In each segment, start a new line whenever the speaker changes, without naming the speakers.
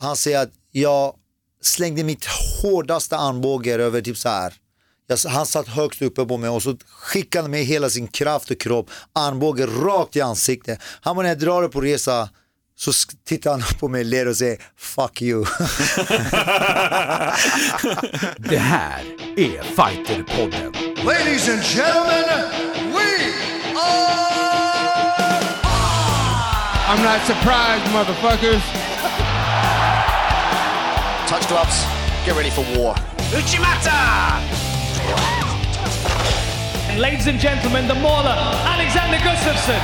Han säger att jag slängde mitt hårdaste armbåge över typ så här. Jag, han satt högst uppe på mig och så skickade han med hela sin kraft och kropp, armbåge rakt i ansiktet. Han bara när jag drar det på resa så tittar han på mig, ler och säger fuck you.
Det här är Fighterpodden.
Ladies and gentlemen, we are.
I'm not surprised, motherfuckers.
Touch gloves. Get ready for war.
Uchimata! Ladies and gentlemen, the mauler, Alexander Gustafsson.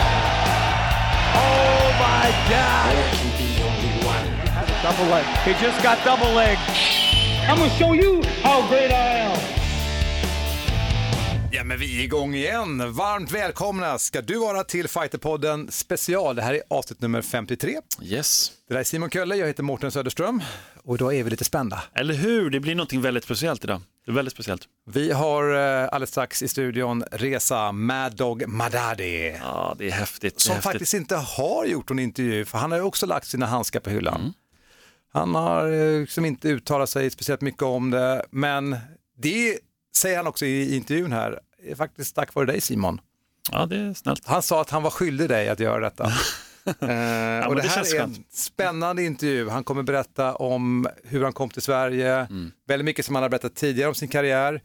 Oh my God! Double leg. He just got double leg. I'm gonna show you how great I am.
Ja, men vi är igång igen. Varmt välkomna ska du vara till Fighterpodden special. Det här är avsnitt nummer 53.
Yes.
Det där är Simon Kölle, jag heter Mårten Söderström och idag är vi lite spända.
Eller hur? Det blir någonting väldigt speciellt idag. Väldigt speciellt.
Vi har eh, alldeles strax i studion Reza Mad Dog Madadi.
Ja, det är häftigt. Det är
Som
häftigt.
faktiskt inte har gjort någon intervju, för han har ju också lagt sina handskar på hyllan.
Mm.
Han har eh, liksom inte uttalat sig speciellt mycket om det, men det säger han också i intervjun här, är faktiskt tack vare dig Simon.
Ja, det är snällt.
Han sa att han var skyldig dig att göra detta. Eh, och
men
det
det
här är en
skönt.
spännande intervju. Han kommer berätta om hur han kom till Sverige,
Mm.
väldigt mycket som han har berättat tidigare om sin karriär.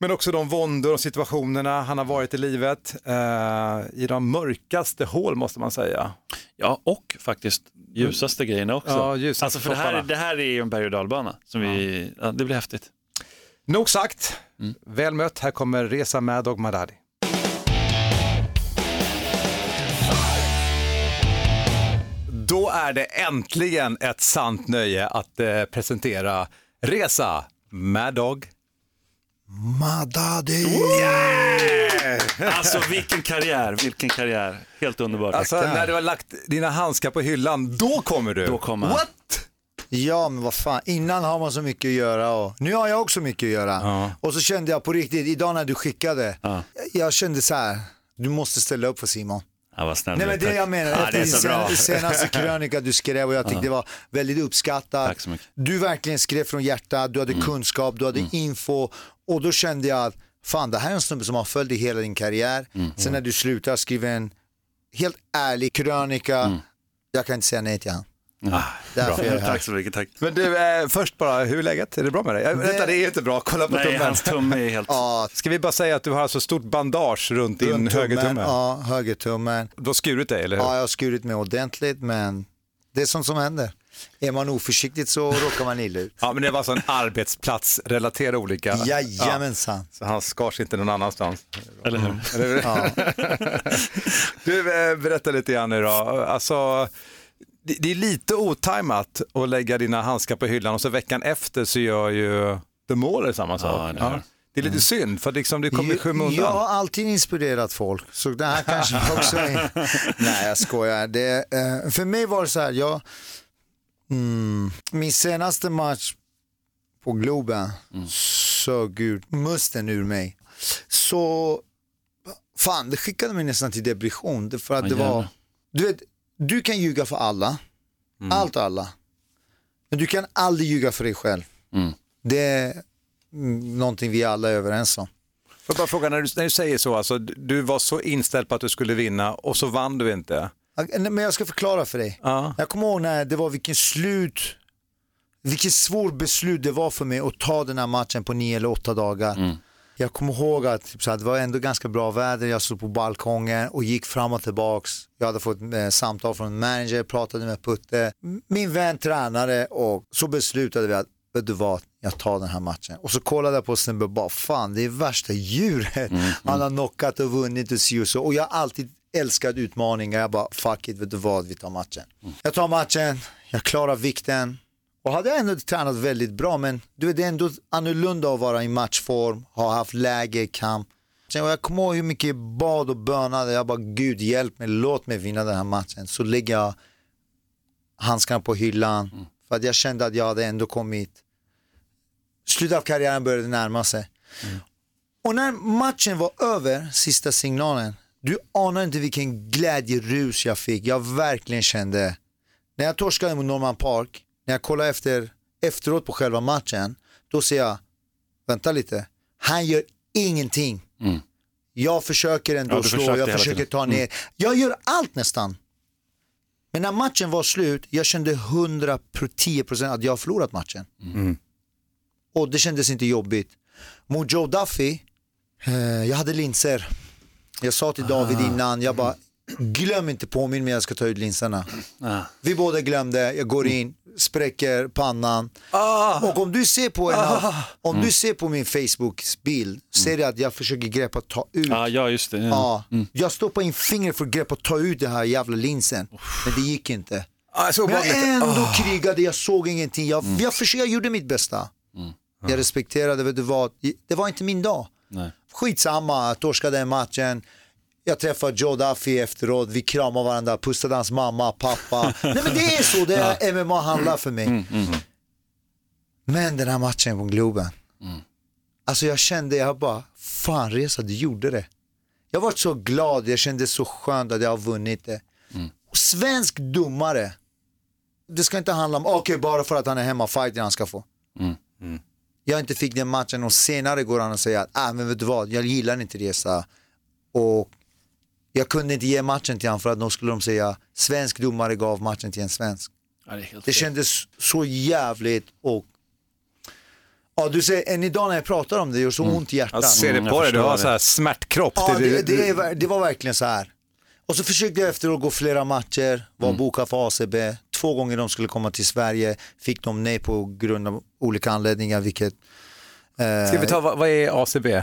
Men också de våndor och situationerna han har varit i livet, eh, i de mörkaste hål måste man säga.
Ja, och faktiskt ljusaste grejerna också.
Ja, ljusaste
alltså för det här, det här är ju en berg och dalbana. Som vi, ja, det blir häftigt.
Nog sagt,
Mm.
väl mött, här kommer Resa med Dog Madadi. Då är det äntligen ett sant nöje att eh, presentera Resa Mad Dog
Madadi.
Alltså vilken karriär, vilken karriär. Helt underbart.
Alltså när du har lagt dina handskar på hyllan, då kommer du.
Då kommer han.
What?
Ja men vad fan, innan har man så mycket att göra och nu har jag också mycket att göra.
Ja.
Och så kände jag på riktigt, idag när du skickade,
Ja.
jag kände så här, du måste ställa upp för Simon.
Ja, vad snäll
Nej men det jag menar,
ja,
efter
det är så bra.
sen, senaste krönika du skrev och jag tyckte det var väldigt uppskattat.
Tack så mycket.
Du verkligen skrev från hjärtat, du hade
Mm.
kunskap, du hade info och då kände jag att fan det här är en snubbe som har följt i hela din karriär.
Mm.
Sen när du slutar skriva en helt ärlig krönika,
Mm.
jag kan inte säga nej till han.
Ah,
här.
Tack så mycket, tack.
Men du, eh, först bara, hur är läget? Är det bra med dig? Det... Vänta, det är inte bra, kolla på
Nej,
tummen.
hans tumme är helt...
Ja,
Ska vi bara säga att du har alltså stort bandage runt din högertumme?
tummen, ja, högertummen.
Du har skurit dig, eller hur?
Ja, jag har skurit mig ordentligt men det är sånt som händer. Är man oförsiktig så råkar man illa ut.
Ja, men det var alltså en arbetsplatsrelaterad olycka.
Jajamensan.
Så han skars inte någon annanstans.
Eller hur?
Eller hur?
Ja.
Du, eh, berätta lite grann nu då. Alltså, det, det är lite otajmat att lägga dina handskar på hyllan och så veckan efter så gör ju The Mauler samma sak.
det gör det.
det är lite synd för liksom, du kommer i skymundan.
jag har alltid inspirerat folk, så det här kanske också är... Nej, jag skojar. Det, eh, för mig var det så här, jag, mm, min senaste match på Globen sög ut musten ur mig. Så, fan, det skickade mig nästan till depression. Det- För att
Ja,
det var, du vet, du kan ljuga för alla, allt och alla. Men du kan aldrig ljuga för dig själv.
Mm.
Det är mm, någonting vi alla är överens om.
Får jag bara fråga, när du, när du säger så, alltså, du var så inställd på att du skulle vinna och så vann du inte.
Men jag ska förklara för dig.
Ja.
Jag kommer ihåg när det var vilken slut, vilket svårt beslut det var för mig att ta den här matchen på nio eller åtta dagar. Jag kommer ihåg att typ, så här, det var ändå ganska bra väder, jag stod på balkongen och gick fram och tillbaks. Jag hade fått eh, samtal från en manager, pratade med Putte, min vän tränare och så beslutade vi att, vet du vad, jag tar den här matchen. Och så kollade jag på snubben och bara, fan det är värsta djuret. Han har knockat och vunnit och si och så. Och jag har alltid älskat utmaningar, jag bara, fuck it, vet du vad, vi tar matchen. Jag tar matchen, jag klarar vikten, och hade ändå tränat väldigt bra men du vet, det är ändå annorlunda att vara i matchform, ha haft läge kamp. Sen, och jag kommer ihåg hur mycket jag bad och bönade, jag bara Gud hjälp mig, låt mig vinna den här matchen. Så lägger jag handskarna på hyllan för att jag kände att jag hade ändå kommit, slutet av karriären började närma sig. Och när matchen var över, sista signalen, du anar inte vilken glädjerus jag fick. Jag verkligen kände, när jag torskade mot Norman Park, när jag kollar efter, efteråt på själva matchen, då ser jag, vänta lite, han gör ingenting. Jag försöker ändå
Ja,
slå, jag försöker
tiden.
ta ner. Jag gör allt nästan. Men när matchen var slut, jag kände 110% att jag har förlorat matchen. Och det kändes inte jobbigt. Mot Joe Duffy, eh, jag hade linser. Jag sa till David innan, jag bara, glöm inte påminn mig jag ska ta ut linserna.
Ah.
Vi båda glömde, jag går in, spräcker pannan. Och om du ser på, en av, om du ser på min Facebook-bild, ser du att jag försöker greppa ta ut.
Ja, ja, just det.
Ja, Jag stoppade in fingret för att greppa ta ut den här jävla linsen. Men det gick inte.
Ah, så
Men jag ändå
Ah.
krigade, jag såg ingenting. Jag, jag, försökte, jag gjorde mitt bästa. Jag respekterade, vet du vad, det var inte min dag.
Nej.
Skitsamma, jag torskade matchen. Jag träffade Joe Duffy efteråt, vi kramade varandra, pussade hans mamma, pappa. Nej men det är så, det är MMA handlar för mig. Men den här matchen på Globen. Alltså jag kände, jag bara, fan Reza du gjorde det. Jag var så glad, jag kände så skönt att jag har vunnit det. Och svensk domare, det ska inte handla om, okej bara för att han är hemmafighter han ska få. Jag inte fick den matchen och senare går han och säger att, ah, men vet du vad, jag gillar inte Reza. Och jag kunde inte ge matchen till honom för att då skulle de säga, svensk domare gav matchen till en svensk.
Ja, det
Det kändes så jävligt och Ja du säger, än idag när jag pratar om det, det gör så ont i hjärtat.
Jag ser det
Mm,
på dig, du har så här smärtkropp.
Ja, det, det, det var verkligen så här. Och så försökte jag efteråt gå flera matcher, var
Mm.
bokad för ACB. Två gånger de skulle komma till Sverige, fick de nej på grund av olika anledningar, vilket... eh,
Ska vi ta, vad, vad är ACB?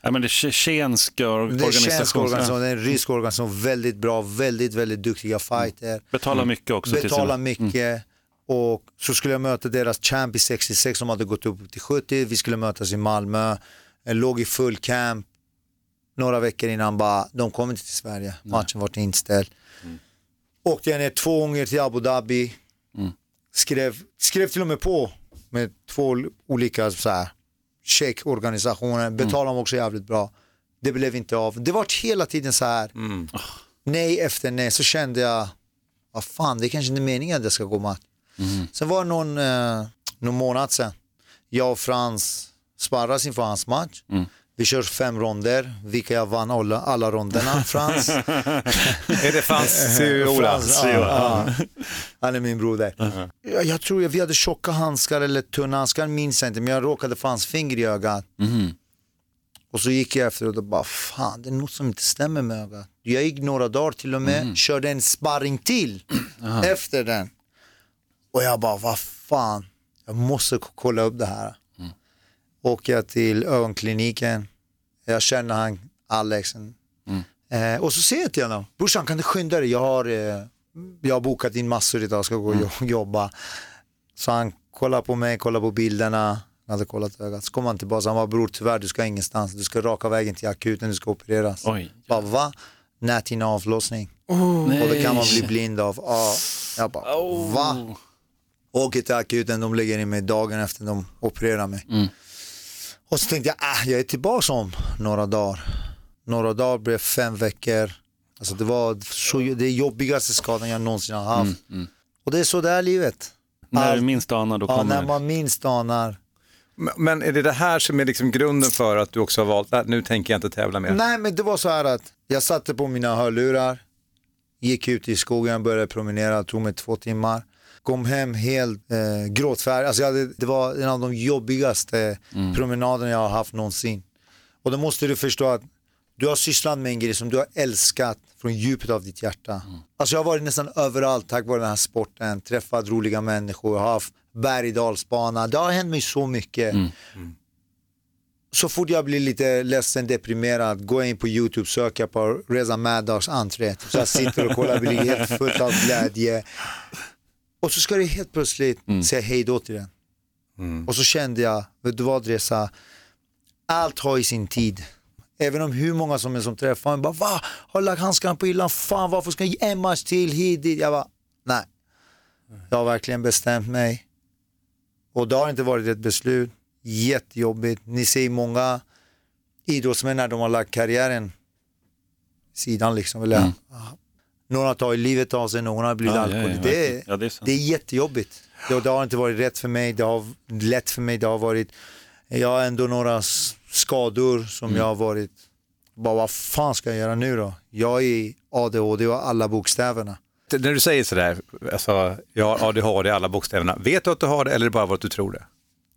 Ja, men det är tjetjenska
det är en
organisation.
svensk organisation, det är en rysk organisation, väldigt bra, väldigt, väldigt duktiga fighter.
Betalar mycket också.
Betalar
sina-
mycket. Och så skulle jag möta deras champ i 66 som hade gått upp till 70. Vi skulle mötas i Malmö. Jag låg i full camp. Några veckor innan bara, de kommer inte till Sverige. Matchen var inställd. Åkte jag ner två gånger till Abu Dhabi. Skrev, skrev till och med på med två olika så här, checkorganisationer. Betalade dem också jävligt bra. Det blev inte av. Det var hela tiden så här. Nej efter nej. Så kände jag, vad fan det är kanske inte meningen att det ska gå match. Sen var det någon, eh, någon månad sen, jag och Frans sparras inför hans match. Vi kör fem ronder, vilka jag vann alla, alla ronderna. Frans.
Är det Frans Siola?
Frans, ja, ja. Han är min broder. jag, jag tror att vi hade tjocka handskar eller tunna handskar, minns jag inte, men jag råkade få hans finger i ögat. Och så gick jag efteråt och bara, fan det är något som inte stämmer med ögat. Jag gick några dagar till och med, körde en sparring till efter den. Och jag bara, vad fan, jag måste kolla upp det här. Åker jag till ögonkliniken, jag känner han, Alex. Eh, och så säger jag till honom, brorsan kan du skynda dig, jag har, eh, jag har bokat in massor idag, ska gå och jo- jobba. Så han kollar på mig, kollar på bilderna, han hade kollat ögat. Så kommer han tillbaka, han bara bror tyvärr du ska ingenstans, du ska raka vägen till akuten, du ska opereras.
Oj.
Bara va? Näthinna avlossning. Och det kan man bli blind av. Ja. Jag bara va? Åker till akuten, de lägger in mig dagen efter de opererar mig. Och så tänkte jag, ah, jag är tillbaka om några dagar. Några dagar blev fem veckor. Alltså det var så, det jobbigaste skadan jag någonsin har haft. Och det är så det är livet.
När du minst anar, då
Ja,
kommer
när
det.
man minst anar.
Men- Men är det det här som är liksom grunden för att du också har valt, att nu tänker jag inte tävla mer?
Nej men det var så här att jag satte på mina hörlurar, gick ut i skogen, började promenera, tog mig två timmar. Kom hem helt eh, gråtfärdig, alltså hade, det var en av de jobbigaste promenaderna jag har haft någonsin. Och då måste du förstå att du har sysslat med en grej som du har älskat från djupet av ditt hjärta. Alltså jag har varit nästan överallt tack vare den här sporten, träffat roliga människor, haft berg dalsbana. Det har hänt mig så mycket så fort jag blir lite ledsen, deprimerad, går jag in på YouTube, söker på Reza Maddox entré. Så jag sitter och kollar, blir helt fullt av glädje. Och så ska det helt plötsligt säga hej då till den. Och så kände jag, vet du vad Reza, allt har i sin tid. Även om hur många som är som träffar mig bara, va? Har du lagt handskarna på hyllan? Fan varför ska jag ge en match till hit dit? Jag bara, nej. Jag har verkligen bestämt mig. Och det har inte varit ett beslut. Jättejobbigt. Ni ser många idrottsmän när de har lagt karriären sidan liksom. Eller, Några tar livet av sig, några har blivit
Ja, ja,
alkohol.
ja,
det.
Ja, det är sant.
det är jättejobbigt. Det, det har inte varit rätt för mig, det har lätt för mig, det har varit, jag har ändå några skador som jag har varit, bara vad fan ska jag göra nu då? Jag är ADHD och alla bokstäverna.
När du säger sådär, alltså, jag har ADHD i alla bokstäverna, vet du att du har det eller är det bara vad du tror det?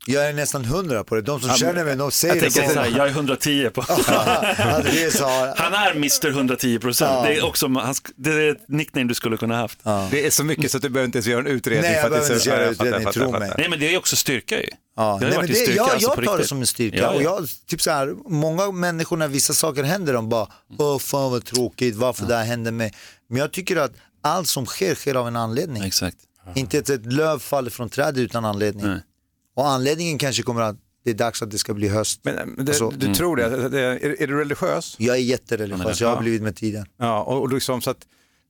Jag är nästan hundra på det, de som
Ja,
känner mig, de säger
Jag
det.
tänker så
bara.
här, jag är 110 på.
Har,
Han är Mr 110 procent.
Ja.
Det är också det är ett nickname du skulle kunna haft.
Det är så mycket så att du behöver inte ens göra en utredning.
Nej, jag
att
behöver inte göra
Ja, jag fattar,
utredning,
jag fattar,
tro
jag
mig.
Nej men det är också styrka ju.
Ja,
Det
nej, men
en
det,
styrka,
jag,
alltså,
jag tar det som en styrka
Ja, ja.
och jag, typ så här, många människor när vissa saker händer de bara, åh fan vad tråkigt, varför det här hände mig. Men jag tycker att allt som sker, sker av en anledning.
Exakt.
Inte ett, ett löv faller från trädet utan anledning.
Nej.
Och anledningen kanske kommer att det är dags att det ska bli höst.
Men, men det,
Alltså,
du tror det? det är, är du religiös?
Jag är jättereligiös, jag har blivit med tiden.
Ja, och, och liksom så att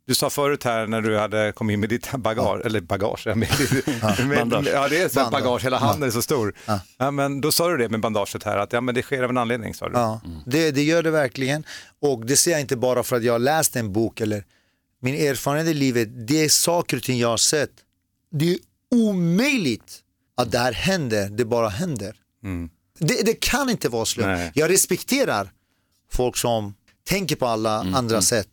du sa förut här när du hade kommit in med ditt bagage, eller bagage, med, med,
Bandage.
ja det är så
Bandage.
bagage, hela handen är så stor. Ja. men då sa du det med bandaget här, att ja, men det sker av en anledning sa du.
Ja, det, det gör det verkligen. Och det ser jag inte bara för att jag har läst en bok eller min erfarenhet i livet. Det är saker och ting jag har sett. Det är omöjligt att det här händer, det bara händer. Det, det kan inte vara slump.
Nej.
Jag respekterar folk som tänker på alla andra sätt.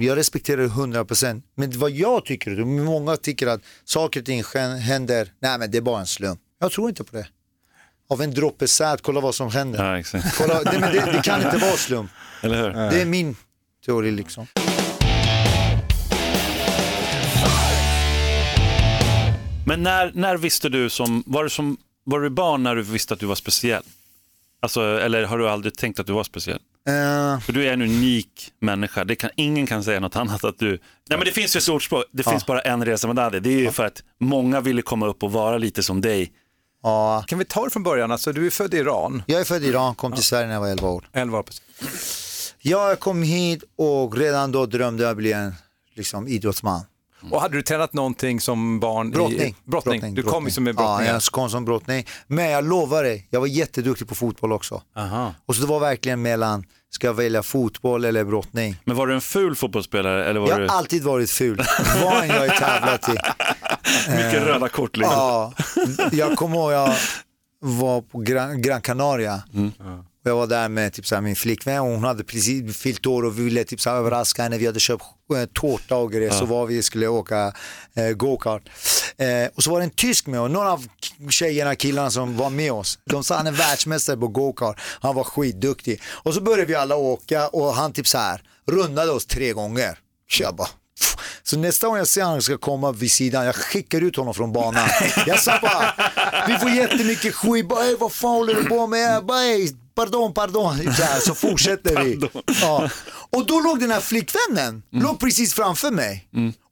Jag respekterar det 100%. Men vad jag tycker, många tycker att saker och ting händer, nej men det är bara en slump. Jag tror inte på det. Av en droppe säd, kolla vad som händer.
Ja.
Kolla, det, det, det kan inte vara slump. Det är min teori liksom.
Men när, när visste du som, var du som, var du barn när du visste att du var speciell? Alltså, eller har du aldrig tänkt att du var speciell?
Eh,
För du är en unik människa. Det kan, ingen kan säga något annat att du... Nej men det finns ju ett ordspråk, det finns bara en resa med det. Det är ju för att många ville komma upp och vara lite som dig.
ja,
Kan vi ta det från början, alltså du är född i Iran,
jag är född i Iran, kom till Sverige när jag var 11 år.
11 år.
Jag kom hit och redan då drömde jag bli en liksom, idrottsman.
Och hade du tränat någonting som barn?
Brottning.
I, brottning. Du kom som
Ja,
brottning.
jag kom som brottning. Men jag lovar dig, jag var jätteduktig på fotboll också.
Aha.
Och så det var verkligen mellan, ska jag välja fotboll eller brottning?
Men var du en ful fotbollsspelare eller var
Jag
du
har alltid varit ful, vad än jag har tävlat i.
mycket röda kort? Liksom?
Ja, jag kommer ihåg jag var på Gran, Gran Canaria. Och jag var där med typ, så här, min flickvän och hon hade precis fyllt år och vi ville typ, så överraska henne. Vi hade köpt eh, tårta och grejer så var vi skulle åka eh, go-kart. Eh, och så var det en tysk med och några av tjejerna, killarna som var med oss. De sa han är världsmästare på go-kart. Han var skitduktig. Och så började vi alla åka och han typ så här rundade oss tre gånger. Så jag bara "Pff." så nästa gång jag ser honom ska komma vid sidan, jag skickar ut honom från banan. Jag sa bara, vi får jättemycket skit, bara, "Ey, vad fan håller du på med? Jag bara, "Ey, pardon, pardon. Så, här, så fortsätter vi. Ja. Och då låg den här flickvännen, låg precis framför mig.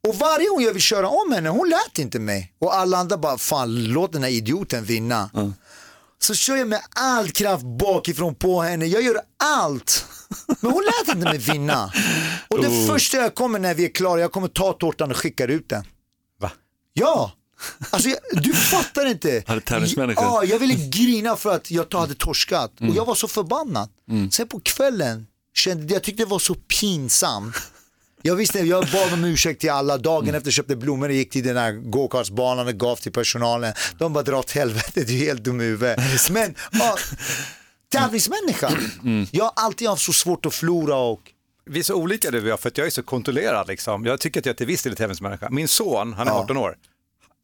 Och varje gång jag vill köra om henne, hon lät inte mig. Och alla andra bara, fan låt den här idioten vinna. Så kör jag med all kraft bakifrån på henne, jag gör allt. Men hon lät inte mig vinna. Och det första jag kommer när vi är klara, jag kommer ta tårtan och skickar ut den.
Va?
Ja, alltså jag, du fattar inte.
Tävlingsmänniska.
Ja, jag ville grina för att jag hade torskat och jag var så förbannad. Sen på kvällen kände jag tyckte det var så pinsamt. Jag visste, jag bad om ursäkt till alla. Dagen efter köpte blommor och gick till den här go-kartsbanan och gav till personalen. De bara dra åt helvete, du är helt dum i huvudet. Men ja, tävlingsmänniska. Jag har alltid haft så svårt att förlora och
Vi är så olika du och jag, för att jag är så kontrollerad liksom. Jag tycker att jag till viss del är tävlingsmänniska. Min son, han är 18 år.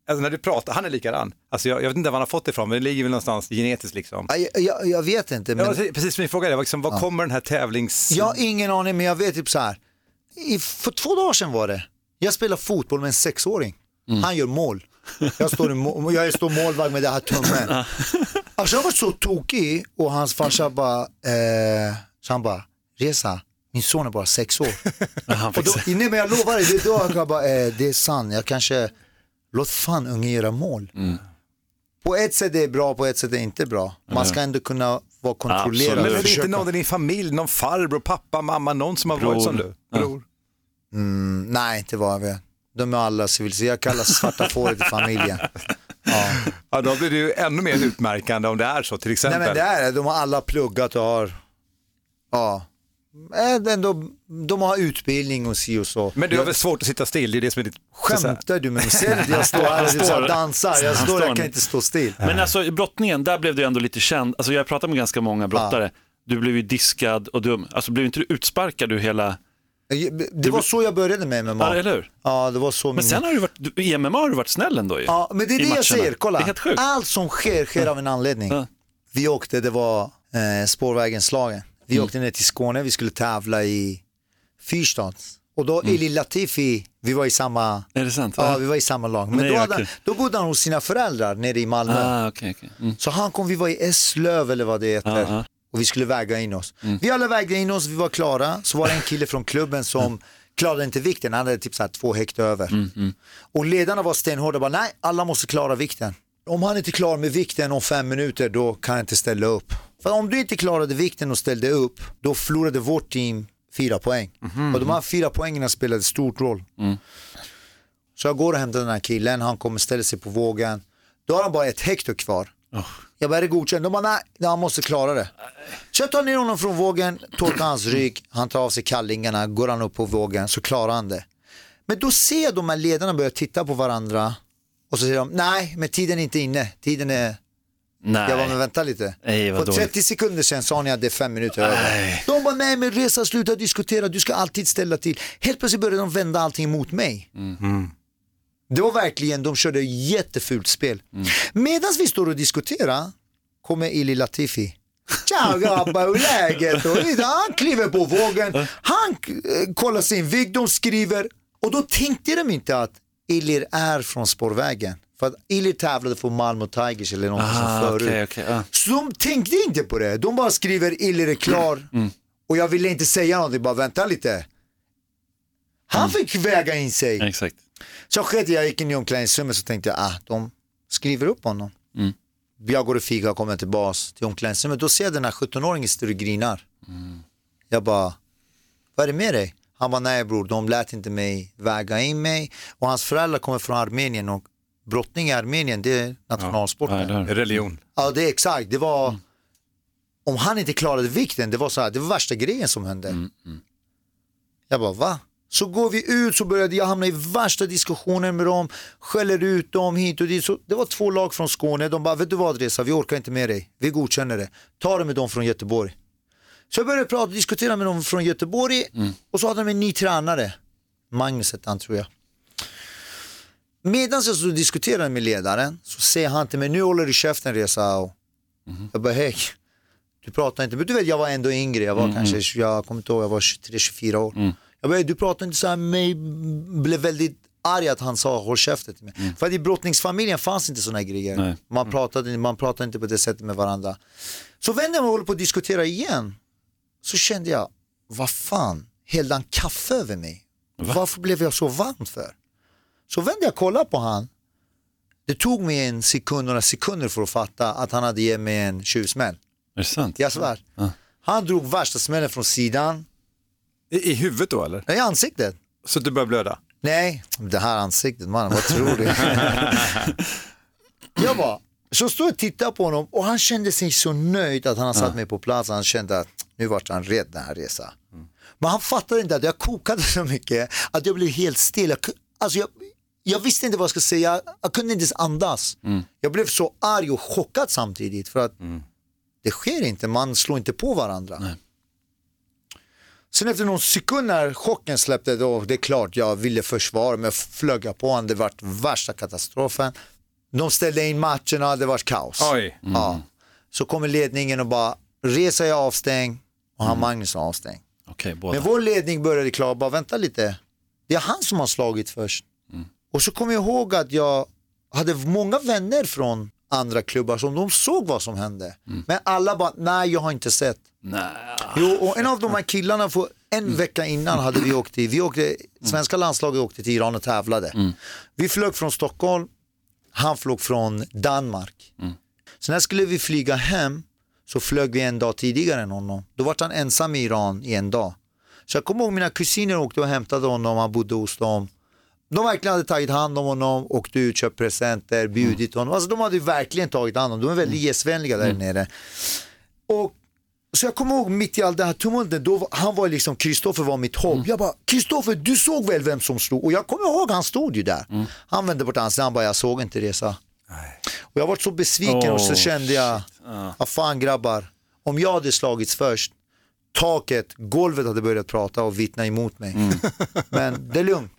Alltså när du pratar, han är likadan. Alltså jag, jag vet inte var han har fått det ifrån, men det ligger väl någonstans genetiskt liksom.
jag, jag, jag vet inte. Men...
Ja, precis min fråga är, liksom, var kommer den här tävlings...
Jag har ingen aning, men jag vet typ så här. I, för två dagar sedan var det. Jag spelar fotboll med en sexåring. Han gör mål. Jag står, i jag står målvakt med det här tummen. Alltså jag var så tokig och hans farsa bara, eh, så han bara, Resa, min son är bara sex år. Och då, nej men jag lovar dig, det är då jag bara, eh, det är sant, jag kanske, låt fan ungen göra mål. På ett sätt är det bra, på ett sätt är det inte bra. Man ska ändå kunna vara kontrollerad.
Absolut.
Men är det inte någon i din familj, någon farbror, pappa, mamma, någon som har
Bror.
varit som du? Bror.
Nej, inte vad jag vet. De är alla civiliserade. Jag kallar svarta fåret i familjen. Ja.
Ja, då blir det ju ännu mer utmärkande om det är så till
Nej
exempel.
men det är det. De har alla pluggat och har, ja, är ändå, de har utbildning och si och så.
Men du har väl svårt att sitta still, det är det som är ditt...
Skämtar du med mig? Ser du? Jag står här och dansar, jag står, jag kan inte stå still.
Men alltså i brottningen, där blev du ändå lite känd. Alltså jag har pratat med ganska många brottare. Du blev ju diskad och dum. Alltså blev inte du utsparkad ur hela...
Det var så jag började med
Ja,
MMA.
eller hur?
Ja, det var så.
Men sen har du varit, du- i MMA har du varit snäll ändå ju.
Ja, men det är det jag säger, kolla. Allt som sker, sker av en anledning.
Ja.
Vi åkte, det var eh, spårvägenslagen. Vi
Mm.
åkte ner till Skåne, vi skulle tävla i Fyrstad. Och då
Mm.
Eli Latifi, vi var i samma,
Är det sant?
ja, vi var i samma lag. Men
Nej,
då,
vad
hade,
kul.
då bodde han hos sina föräldrar nere i Malmö.
Ah, okej, okej. Mm.
Så han kom, vi var i Eslöv eller vad det heter.
Ja, ja.
Och vi skulle väga in oss.
Mm.
Vi alla vägde in oss, vi var klara. Så var det en kille från klubben som klarade inte vikten, han hade typ så här två hektar över.
Mm,
Och ledarna var stenhårda, bara nej, alla måste klara vikten. Om han inte klarar med vikten om fem minuter, då kan jag inte ställa upp. För om du inte klarade vikten och ställde upp, då förlorade vårt team fyra poäng. Och de här fyra poängen spelade stort roll. Så jag går och hämtar den här killen, han kommer ställa sig på vågen. Då har han bara ett hektar kvar. Jag bara, är det godkänt? De bara, nej, han måste klara det. Så jag tar ner honom från vågen, torkar hans rygg, han tar av sig kallingarna, går han upp på vågen så klarar han det. Men då ser jag de här ledarna börja titta på varandra och så säger de, nej, men tiden är inte inne, tiden är
Nej.
jag bara, men vänta lite.
Nej, vad
För
dåligt.
30 sekunder sedan sa ni att det är fem minuter över. De bara, nej men resa, sluta diskutera, du ska alltid ställa till. Helt plötsligt började de vända allting emot mig.
Mm.
Det var verkligen, de körde jättefult spel.
Mm.
Medan vi står och diskuterar kommer Ili Latifi. Tja grabbar, hur läget? Och han kliver på vågen, han eh, kollar sin vikt, de skriver. Och då tänkte de inte att Ilir är från spårvägen. För att Ilir tävlade för Malmö Tigers eller något som
Ah,
förut.
okej, okej, ja.
Så de tänkte inte på det. De bara skriver Ilir är klar.
Mm.
Och jag ville inte säga någonting, bara vänta lite. Han
Mm.
fick väga in sig.
Exakt.
Så skedde, jag gick in i omklädningsrummet så tänkte jag, ah, de skriver upp honom.
Mm.
Jag går och fikar och kommer tillbaka till omklädningsrummet. Då ser jag den här 17-åringen står och grinar.
Mm.
Jag bara, vad är det med dig? Han bara, nej bror, de lät inte mig väga in mig. Och hans föräldrar kommer från Armenien och brottning i Armenien, det är nationalsporten.
Ja,
Ja,
det
Religion.
är exakt. Det var, om han inte klarade vikten, det var så här, det var värsta grejen som hände. Jag bara, va? Så går vi ut så började jag hamna i värsta diskussioner med dem, skäller ut dem hit och dit. Så det var två lag från Skåne, de bara, vet du vad Reza, vi orkar inte med dig, vi godkänner det. Ta det med dem från Göteborg. Så jag började prata och diskutera med dem från Göteborg och så hade de en ny tränare, Magnus hette han tror jag. Medan jag så diskuterade med ledaren så säger han till mig, nu håller du käften Reza. Och Jag bara, hej, du pratar inte, men du vet jag var ändå yngre, jag var kanske, jag kommer inte ihåg, jag var 23-24 år. Jag bara, du pratar inte så här med mig, blev väldigt arg att han sa håll käften till mig. För att i brottningsfamiljen fanns inte sådana grejer.
Nej.
Man, pratade, man pratade inte på det sättet med varandra. Så vänder jag mig och håller på att diskutera igen. Så kände jag, vad fan, hällde han kaffe över mig? Varför blev jag så varm för? Så vände jag och kollade på han. Det tog mig en sekund, några sekunder för att fatta att han hade gett mig en tjuvsmäll.
Är det sant?
Jag svär. Han drog värsta smällen från sidan,
I, I huvudet då eller?
nej, i ansiktet.
Så du börjar blöda?
Nej, det här ansiktet mannen, vad tror du? jag bara, så stod jag och tittade på honom och han kände sig så nöjd att han har satt mig på plats. Han kände att nu vart han rädd den här resan. Men han fattade inte att jag kokade så mycket att jag blev helt. Jag, ku- alltså jag, jag visste inte vad jag skulle säga, jag kunde inte ens andas. Jag blev så arg och chockad samtidigt för att det sker inte, man slår inte på varandra. Sen efter någon sekund när chocken släppte, då det är klart jag ville försvara mig, flög på honom, det var värsta katastrofen. De ställde in matcherna, det var kaos.
Oj.
Ja. Så kommer ledningen och bara, Resa är avstängd och han Magnus är avstängd.
Båda.
Men vår ledning började klara, bara vänta lite, det är han som har slagit först. Och så kommer jag ihåg att jag hade många vänner från andra klubbar som de såg vad som hände. Men alla bara, nej jag har inte sett.
Nej.
Jo, och en av de här killarna, för en vecka innan hade vi åkt till, vi åkte, svenska landslaget åkte till Iran och tävlade. Vi flög från Stockholm, han flög från Danmark. Så när skulle vi flyga hem så flög vi en dag tidigare än honom. Då var han ensam i Iran i en dag. Så jag kommer ihåg mina kusiner åkte och hämtade honom, han bodde hos dem. De verkligen hade tagit hand om honom, åkt ut, köpt presenter, bjudit honom. Alltså de hade verkligen tagit hand om honom, de är väldigt gästvänliga där nere. Och så jag kommer ihåg mitt i all det här tumultet, då han var liksom, Kristoffer var mitt hopp. Jag bara, Kristoffer du såg väl vem som stod? Och jag kommer ihåg han stod ju där. Han vände bort ansiktet, han bara, jag såg inte så. Och jag var så besviken och så
Oh,
kände jag, vad fan grabbar, om jag hade slagits först, taket, golvet hade börjat prata och vittna emot mig. Men det är lugnt.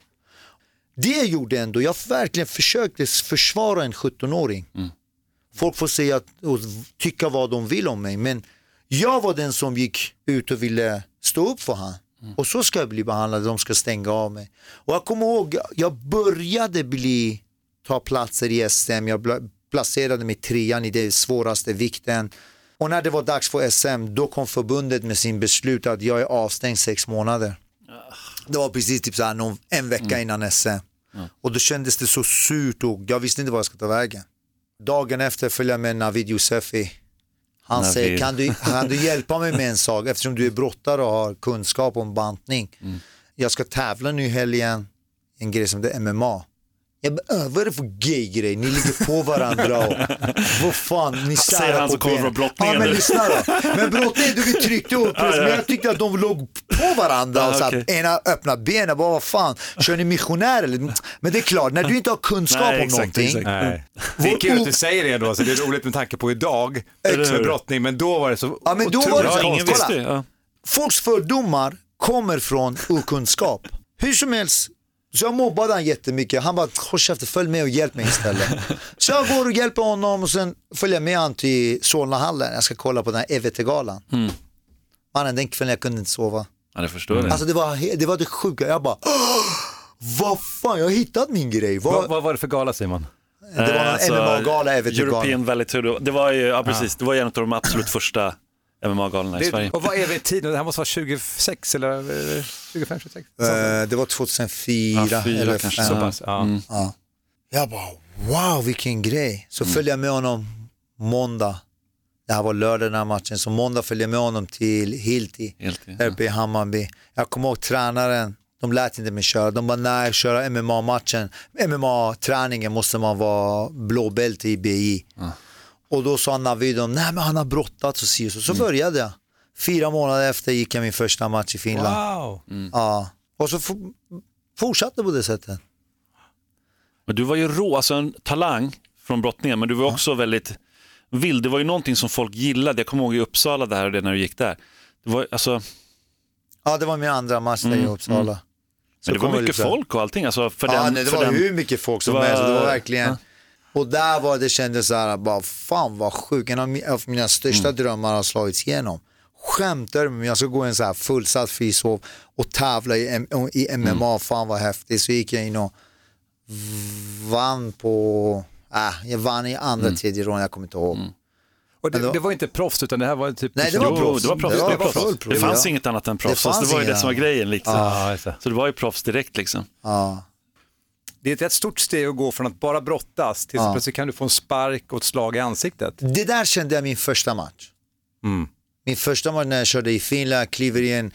Det gjorde ändå, jag verkligen försökte försvara en 17-åring. Folk får säga och tycka vad de vill om mig, men jag var den som gick ut och ville stå upp för han. Och så ska jag bli behandlad, de ska stänga av mig. Och jag kommer ihåg, jag började bli, ta platser i SM, jag placerade mig trean i den svåraste vikten. Och när det var dags för SM, då kom förbundet med sin beslut att jag är avstängd sex månader. Det var precis typ så här någon, en vecka innan SM. Och då kändes det så surt och jag visste inte vad jag skulle ta vägen. Dagen efter följde jag med Navid Yousefi. Han
Navid.
säger, kan du, kan du hjälpa mig med en sak eftersom du är brottare och har kunskap om bantning. Jag ska tävla nu i helgen, en grej som det är MMA. Jag bara, "Äh, vad är det för gay-grej? Ni ligger på varandra och vad fan, ni
Säger
särar
han
på
som kommer
benen."
från brottningen
Ja men lyssna då. Men brottningen, du vi tryckte upp men jag tyckte att de låg på varandra och så att ena öppnade benen, bara vad fan, kör ni missionär eller? Men det är klart, när du inte har kunskap
Nej,
om
exakt,
någonting.
exakt.
Nej. Det är kul att du säger det då, så det är roligt med tanke på idag med brottning, men då var det så
Ja, men då var det så-
Ja, ingen
konstigt.
kolla.
visste. Ja.
Folks fördomar kommer från okunskap. Hur som helst, så jag mobbade han jättemycket. Han bara, håll käften, följ med och hjälp mig istället. så jag går och hjälper honom och sen följer jag med han till Solnahallen. Jag ska kolla på den här EVT-galan. Mannen, den kvällen jag kunde inte sova.
Ja, det förstår jag.
Alltså det var det, var det sjuka. Jag bara, "Åh, vad fan, jag har hittat min grej. Vad,
Vad, vad var det för gala Simon?
det var någon
Alltså,
MMA-gala,
European
EVT-galan.
Valley Tour. Det var ju, ja precis, det var en av de absolut första MMA-galorna i Sverige.
Och vad är vi i tiden? Det här måste vara 26 eller eh, 25, 26?
Eh, det var 2004
Ja, fyra
eller
kanske.
fem.
Så pass, ja.
Ja. Jag bara, wow vilken grej. Så följde jag med honom måndag. Det här var lördag den här matchen. Så måndag följde jag med honom till Hilti,
Helt, ja.
där uppe i Hammarby. Jag kommer ihåg tränaren, de lät inte mig köra. De bara, nej, köra MMA-matchen. MMA-träningen måste man vara blåbälte i BI. Och då sa Navid, nej men han har brottats och si så. Så började jag. Fyra månader efter gick jag min första match i Finland.
Wow.
Ja. Och så f- fortsatte på det sättet.
Men du var ju rå, alltså en talang från brottningen, men du var också väldigt vild. Det var ju någonting som folk gillade. Jag kommer ihåg i Uppsala där och det när du gick där. Det var, alltså,
Ja, det var min andra match där i Uppsala. Så
men det var mycket folk och allting. Alltså för
Ja,
den,
nej, det
för
var
den,
hur mycket folk som
det var-
helst. Det var verkligen... Och där var det kändes så här, bara fan vad sjukt. En av mi- av mina största drömmar har slagits igenom. Skämtar du med mig? Jag ska gå en så här fullsatt frishov och tävla i, i MMA. Fan vad häftigt. Så gick jag in och vann på, äh, jag vann i andra, tredje ronden, jag kommer inte ihåg.
Och det, det var inte proffs utan det här var typ...
Nej, det var
Jo,
proffs.
det var proffs.
Det
Det,
var
var proffs. det fanns
ja.
inget annat än proffs.
Det
alltså, det var ju det som var grejen. Lite.
Ja, just det.
Så det var ju proffs direkt liksom.
Ja.
Det är ett rätt stort steg att gå från att bara brottas till
Ja.
plötsligt kan du få en spark och ett slag i ansiktet.
Det där kände jag min första match.
Mm.
Min första match när jag körde i Finland, kliver i en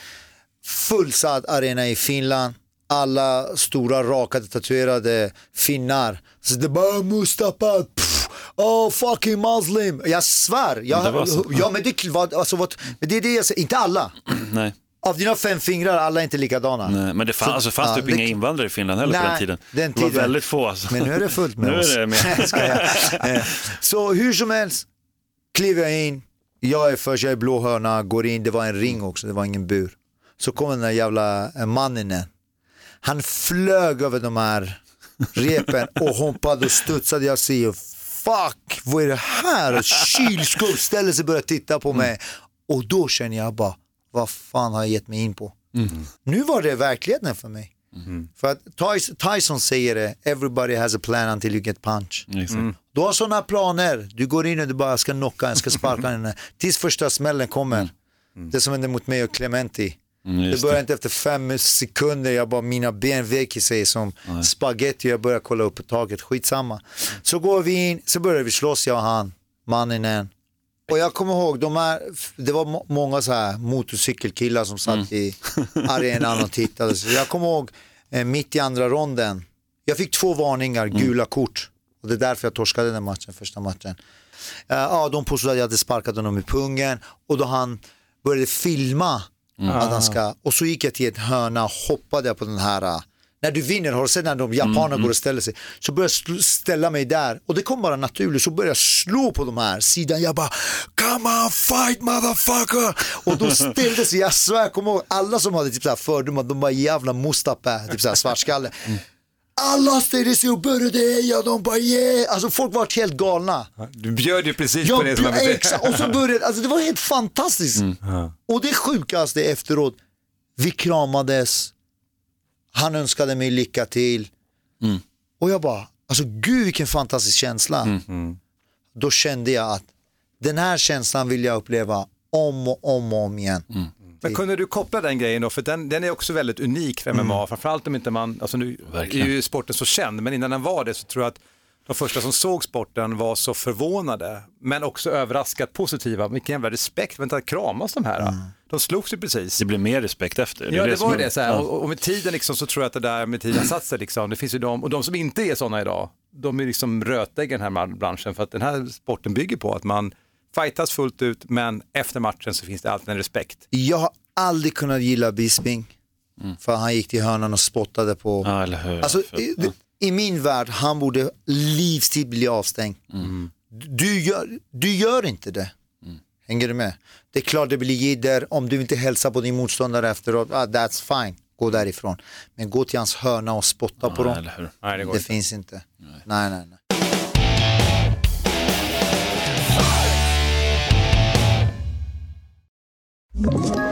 fullsatt arena i Finland. Alla stora rakade tatuerade finnar. Så det bara Mustafa, pff, oh fucking muslim. Jag svär. Jag,
Det var så.
ja, men det, var, alltså, vad, men det är det jag säger, inte alla.
Nej.
Av dina fem fingrar, alla är inte likadana.
Nej, men det fann,
Så-
alltså, fanns
ja,
typ
det-
inga invandrare i Finland heller på
Nej,
den tiden.
den
Det var
tiden.
väldigt få. Alltså.
Men nu är det fullt med
nu
oss.
är det med.
Eh, Så hur som helst, kliver jag in, jag är först, jag är blå hörna, går in, det var en ring också, det var ingen bur. Så kommer den där jävla eh, mannen in. Han flög över de här repen och hoppade och studsade. Jag säger fuck, vad är det här? Kylskåp ställer sig och börjar titta på mig. Och då känner jag bara, vad fan har jag gett mig in på? Nu var det verkligheten för mig. För att Tyson, Tyson säger det, everybody has a plan until you get punch.
Exakt.
Du har sådana planer, du går in och du bara ska knocka, jag ska sparka henne. Tills första smällen kommer. Det som hände mot mig och Clementi.
Mm,
det började inte efter fem sekunder, jag bara, mina ben vek sig som spaghetti jag börjar kolla upp på taket, skitsamma. Så går vi in, så börjar vi slåss jag och han, mannen. Och jag kommer ihåg, de här, det var må- många så här motorcykelkillar som satt i arenan och tittade. Så jag kommer ihåg, eh, mitt i andra ronden, jag fick två varningar, gula kort. Och det är därför jag torskade den matchen, första matchen. Eh, ja, de påstod att jag hade sparkat honom i pungen och då han började filma att han ska, och så gick jag till ett hörna och hoppade på den här, äh, när du vinner, har du sett när de japanerna går och ställer sig? Så började jag ställa mig där. Och det kom bara naturligt, så började jag slå på de här sidan, jag bara come on fight motherfucker! Och då ställde sig, jag svär, jag kommer ihåg alla som hade typ så här fördomar, de bara jävla Mustafa, typ så här svartskalle. Alla ställde sig och började heja, de bara yeah, alltså folk var helt galna.
Du bjöd ju precis på
Jag,
det som vill
exakt, och så började, alltså det var helt fantastiskt. Och det sjukaste efteråt, vi kramades, han önskade mig lycka till. Och jag bara, alltså gud vilken fantastisk känsla. Då kände jag att den här känslan vill jag uppleva om och om och om igen.
Men kunde du koppla den grejen då? För den, den är också väldigt unik för MMA, framförallt om inte man, alltså nu
Verkligen.
är ju sporten så känd, men innan den var det så tror jag att de första som såg sporten var så förvånade, men också överraskat positiva. Vilken jävla respekt, vänta kramas de här? De slogs ju precis.
Det blir mer respekt efter. är
Ja, det
som
var
är-
det. Så här.
Ja.
Och, och med tiden liksom, så tror jag att det där med tiden satt sig. Liksom. Det finns ju de, och de som inte är sådana idag, de är liksom rötägg i den här branschen. För att den här sporten bygger på att man fightas fullt ut, men efter matchen så finns det alltid en respekt.
Jag har aldrig kunnat gilla Bisping. För han gick till hörnan och spottade på
Ja, eller hur.
Alltså,
För-
i, min värld, han borde livstid bli avstängd. Du, gör, du gör inte det. Hänger du med? Det är klart det blir jidder om du inte hälsar på din motståndare efteråt. Ah, that's fine, gå därifrån. Men gå till hans hörna och spotta på
Ja,
dem.
eller hur.
Nej, det går
Det
inte.
finns inte. Nej, nej, nej.
Ett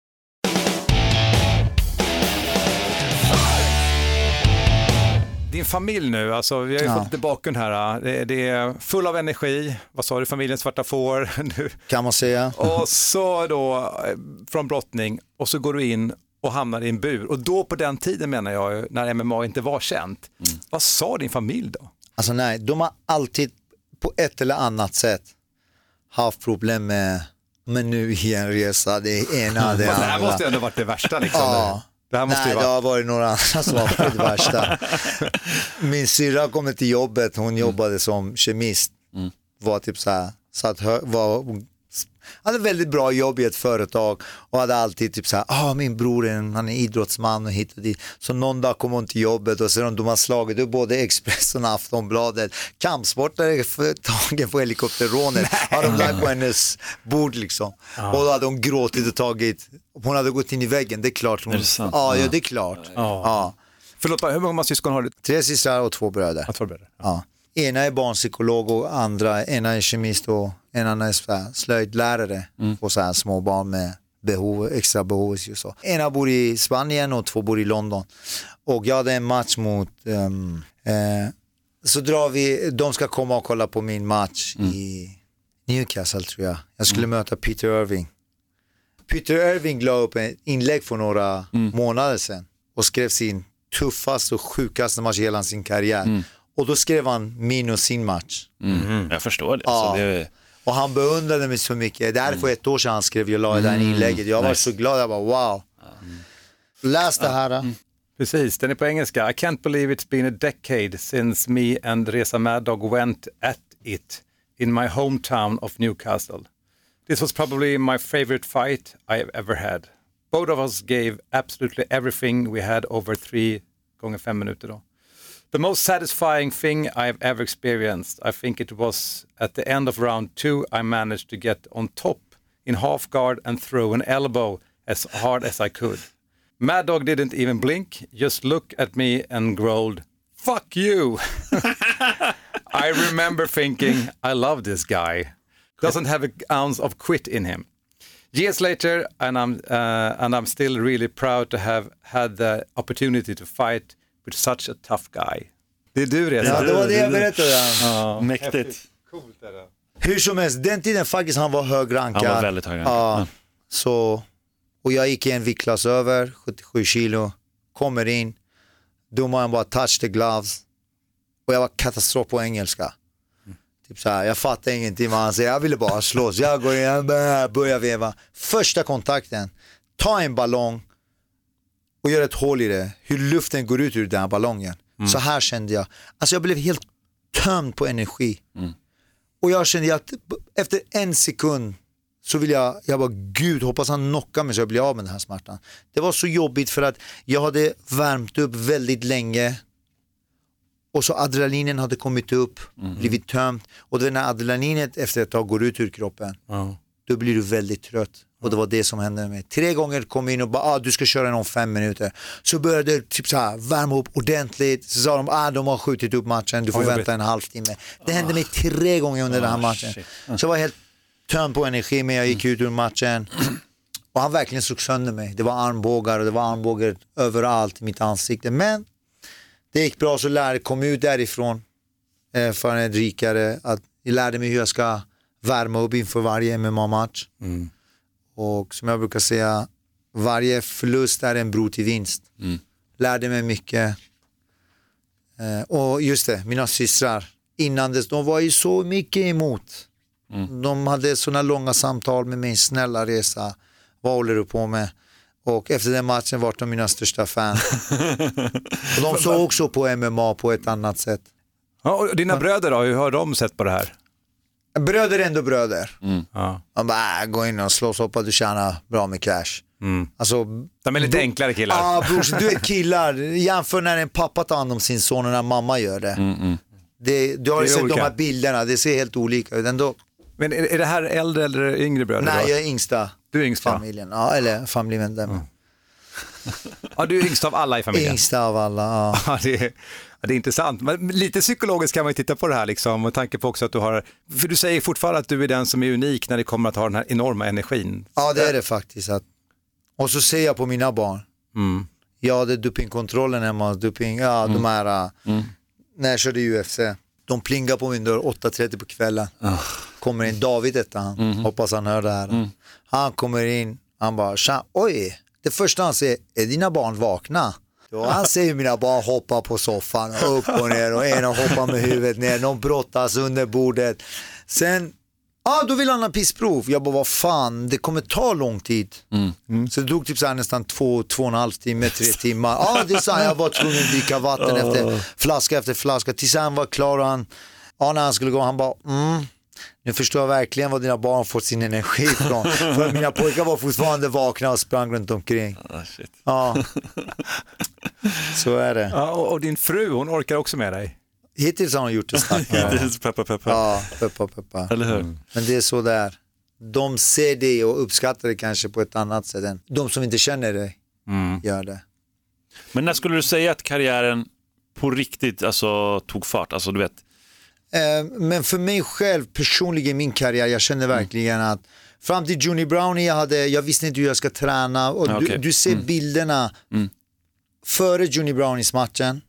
Din familj nu, alltså, vi har ju
Ja.
fått lite bakgrund här. Det, det är full av energi, vad sa du, familjen svarta får. nu.
Kan man säga.
Och så då eh, från brottning och så går du in och hamnar i en bur. Och då på den tiden menar jag, när MMA inte var känt. Vad sa din familj då?
Alltså nej, de har alltid på ett eller annat sätt haft problem med, men nu i en resa, det ena, det
Det här
andra.
måste ju ändå varit det värsta liksom.
Ja.
Det här måste
Nej,
ju
det
vara...
har varit några andra som har varit det värsta. Min syrra kom till jobbet, hon jobbade som kemist. Var typ så här, satt hö- var, hade väldigt bra jobb i ett företag och hade alltid typ så här, ah, min bror är en, han är idrottsman och hit och dit. Så någon dag kom hon till jobbet och så de, har slagit upp både Expressen och Aftonbladet. Kampsportare för- tagen på helikopterrånet har de lagt på hennes bord liksom. Och då hade hon gråtit och tagit, hon hade gått in i väggen, det är klart. Hon,
Är det?
Ja, ja, det är klart. Ja.
Förlåt, hur många syskon har du?
Tre systrar och två bröder.
Ja, två bröder.
Ja. Ena är barnpsykolog och andra, ena är kemist och en annan är så här slöjdlärare på så här små barn med behov, extra behov. och Så. Ena bor i Spanien och två bor i London. Och jag hade en match mot, ehm, eh, så drar vi, de ska komma och kolla på min match i Newcastle tror jag. Jag skulle möta Peter Irving. Peter Irving la upp ett inlägg för några månader sedan och skrev sin tuffaste och sjukaste match i hela sin karriär. Och då skrev han min och sin match.
Mm. Jag förstår det.
Ja.
Så det är...
Och han beundrade mig så mycket. Det här är för ett år sedan han skrev, jag la det här inlägget. Jag var
Nice.
så glad, jag bara wow. Läs det här. då.
Precis, den är på engelska. I can't believe it's been a decade since me and Reza Mad Dog went at it in my hometown of Newcastle. This was probably my favorite fight I have ever had. Both of us gave absolutely everything we had over three gånger fem minuter då. The most satisfying thing I've ever experienced, I think it was at the end of round two, I managed to get on top in half guard and throw an elbow as hard as I could. Mad Dog didn't even blink, just looked at me and growled, Fuck you! I remember thinking, I love this guy. Doesn't have an ounce of quit in him. Years later, and I'm, uh, and I'm still really proud to have had the opportunity to fight with such a tough guy. Det är du Reza.
Ja, det var det jag berättade.
Mäktigt.
Coolt är det.
Hur som helst, den tiden faktiskt han var högrankad.
Han var väldigt högrankad.
Ja,
Ja.
så Och jag gick i en viktklass över, 77 kilo, kommer in, domaren bara touch the gloves. Och jag var katastrof på engelska. Typ så här, jag fattar ingenting vad han säger, jag ville bara slåss. Jag går in, börjar veva. Första kontakten, ta en ballong och gör ett hål i det. Hur luften går ut ur den här ballongen. Så här kände jag. Alltså jag blev helt tömd på energi. Och jag kände att efter en sekund så vill jag, jag bara gud hoppas han knockar mig så jag blir av med den här smärtan. Det var så jobbigt för att jag hade värmt upp väldigt länge och så adrenalinen hade kommit upp, blivit tömt och det när adrenalinet efter ett tag går ut ur kroppen då blir du väldigt trött. Och det var det som hände med. Tre gånger kom in och bara, ah, du ska köra den om fem minuter. Så började det typ så här, värma upp ordentligt. Så sa de, ah, de har skjutit upp matchen, du får vänta en halvtimme. Det hände mig tre gånger under den här matchen. Så jag var helt tömd på energi, men jag gick ut ur matchen. Och han verkligen slog sönder mig. Det var armbågar och det var armbågar överallt i mitt ansikte. Men det gick bra, så lärde, kom ut därifrån eh, för en rikare. Att jag lärde mig hur jag ska värma upp inför varje MMA-match. Och som jag brukar säga, varje förlust är en bro till vinst. Lärde mig mycket. Eh, och just det, mina systrar, innan dess, de var ju så mycket emot. De hade sådana långa samtal med mig, snälla resa, vad håller du på med? Och efter den matchen var de mina största fan. och de såg också på MMA på ett annat sätt.
Ja, och dina bröder då, hur har de sett på det här?
Bröder är ändå bröder.
Ja.
Man bara, äh, gå in och slåss, hoppas du tjänar bra med cash. Alltså,
De är lite enklare killar.
Ja, brorsan, du är killar. Jämför när en pappa tar hand om sin son och när mamma gör det. det du har
Det
ju sett
olika.
de här bilderna, det ser helt olika ut. Ändå,
Men är, är det här äldre eller yngre bröder?
nej,
då?
jag är yngsta
Du är yngst va?
familjen. Ja, eller familjemedlem.
Ja, du är yngst av alla i familjen.
Yngsta av alla. Ja.
Ja, det, är, ja, det är intressant. Men lite psykologiskt kan man ju titta på det här, liksom, med tanke på också att du har, för du säger fortfarande att du är den som är unik när det kommer att ha den här enorma energin.
ja, det är det faktiskt. Att... Och så ser jag på mina barn.
Mm.
Jag hade dopingkontrollen hemma, doping, ja, de här, äh, när jag körde UFC. De plingar på min dörr 8.30 på kvällen. Kommer in, David hette han, hoppas han hör det här. Han kommer in, han bara, "Tja, oj, det första han säger, är dina barn vakna? Då han ser mina barn hoppa på soffan, upp och ner och ena hoppar med huvudet ner, någon brottas under bordet. Sen, ah, då vill han ha pissprov. Jag bara, vad fan, det kommer ta lång tid. Så det tog typ så här nästan två, två och en halv timme, tre timmar. Ja, det är så här, jag var tvungen att dricka vatten efter flaska efter flaska. Tills han var klar och han, ja, när han skulle gå, han bara, mm, nu förstår jag verkligen var dina barn fått sin energi ifrån. För mina pojkar var fortfarande vakna och sprang runt omkring.
Ah, shit.
Ja, så är det.
Ja, och, och din fru, hon orkar också med dig.
Hittills har hon gjort det.
Det är peppa peppa.
Ja, peppa peppa.
Eller hur?
Men det är så där. De ser det och uppskattar det kanske på ett annat sätt än de som inte känner dig gör det.
Men när skulle du säga att karriären på riktigt alltså, tog fart? Alltså, du vet,
Men för mig själv personligen i min karriär, jag känner verkligen att fram till Juni Brownie jag, hade, jag visste inte hur jag ska träna och
Ja,
du, du ser bilderna före Juni Brownies matchen.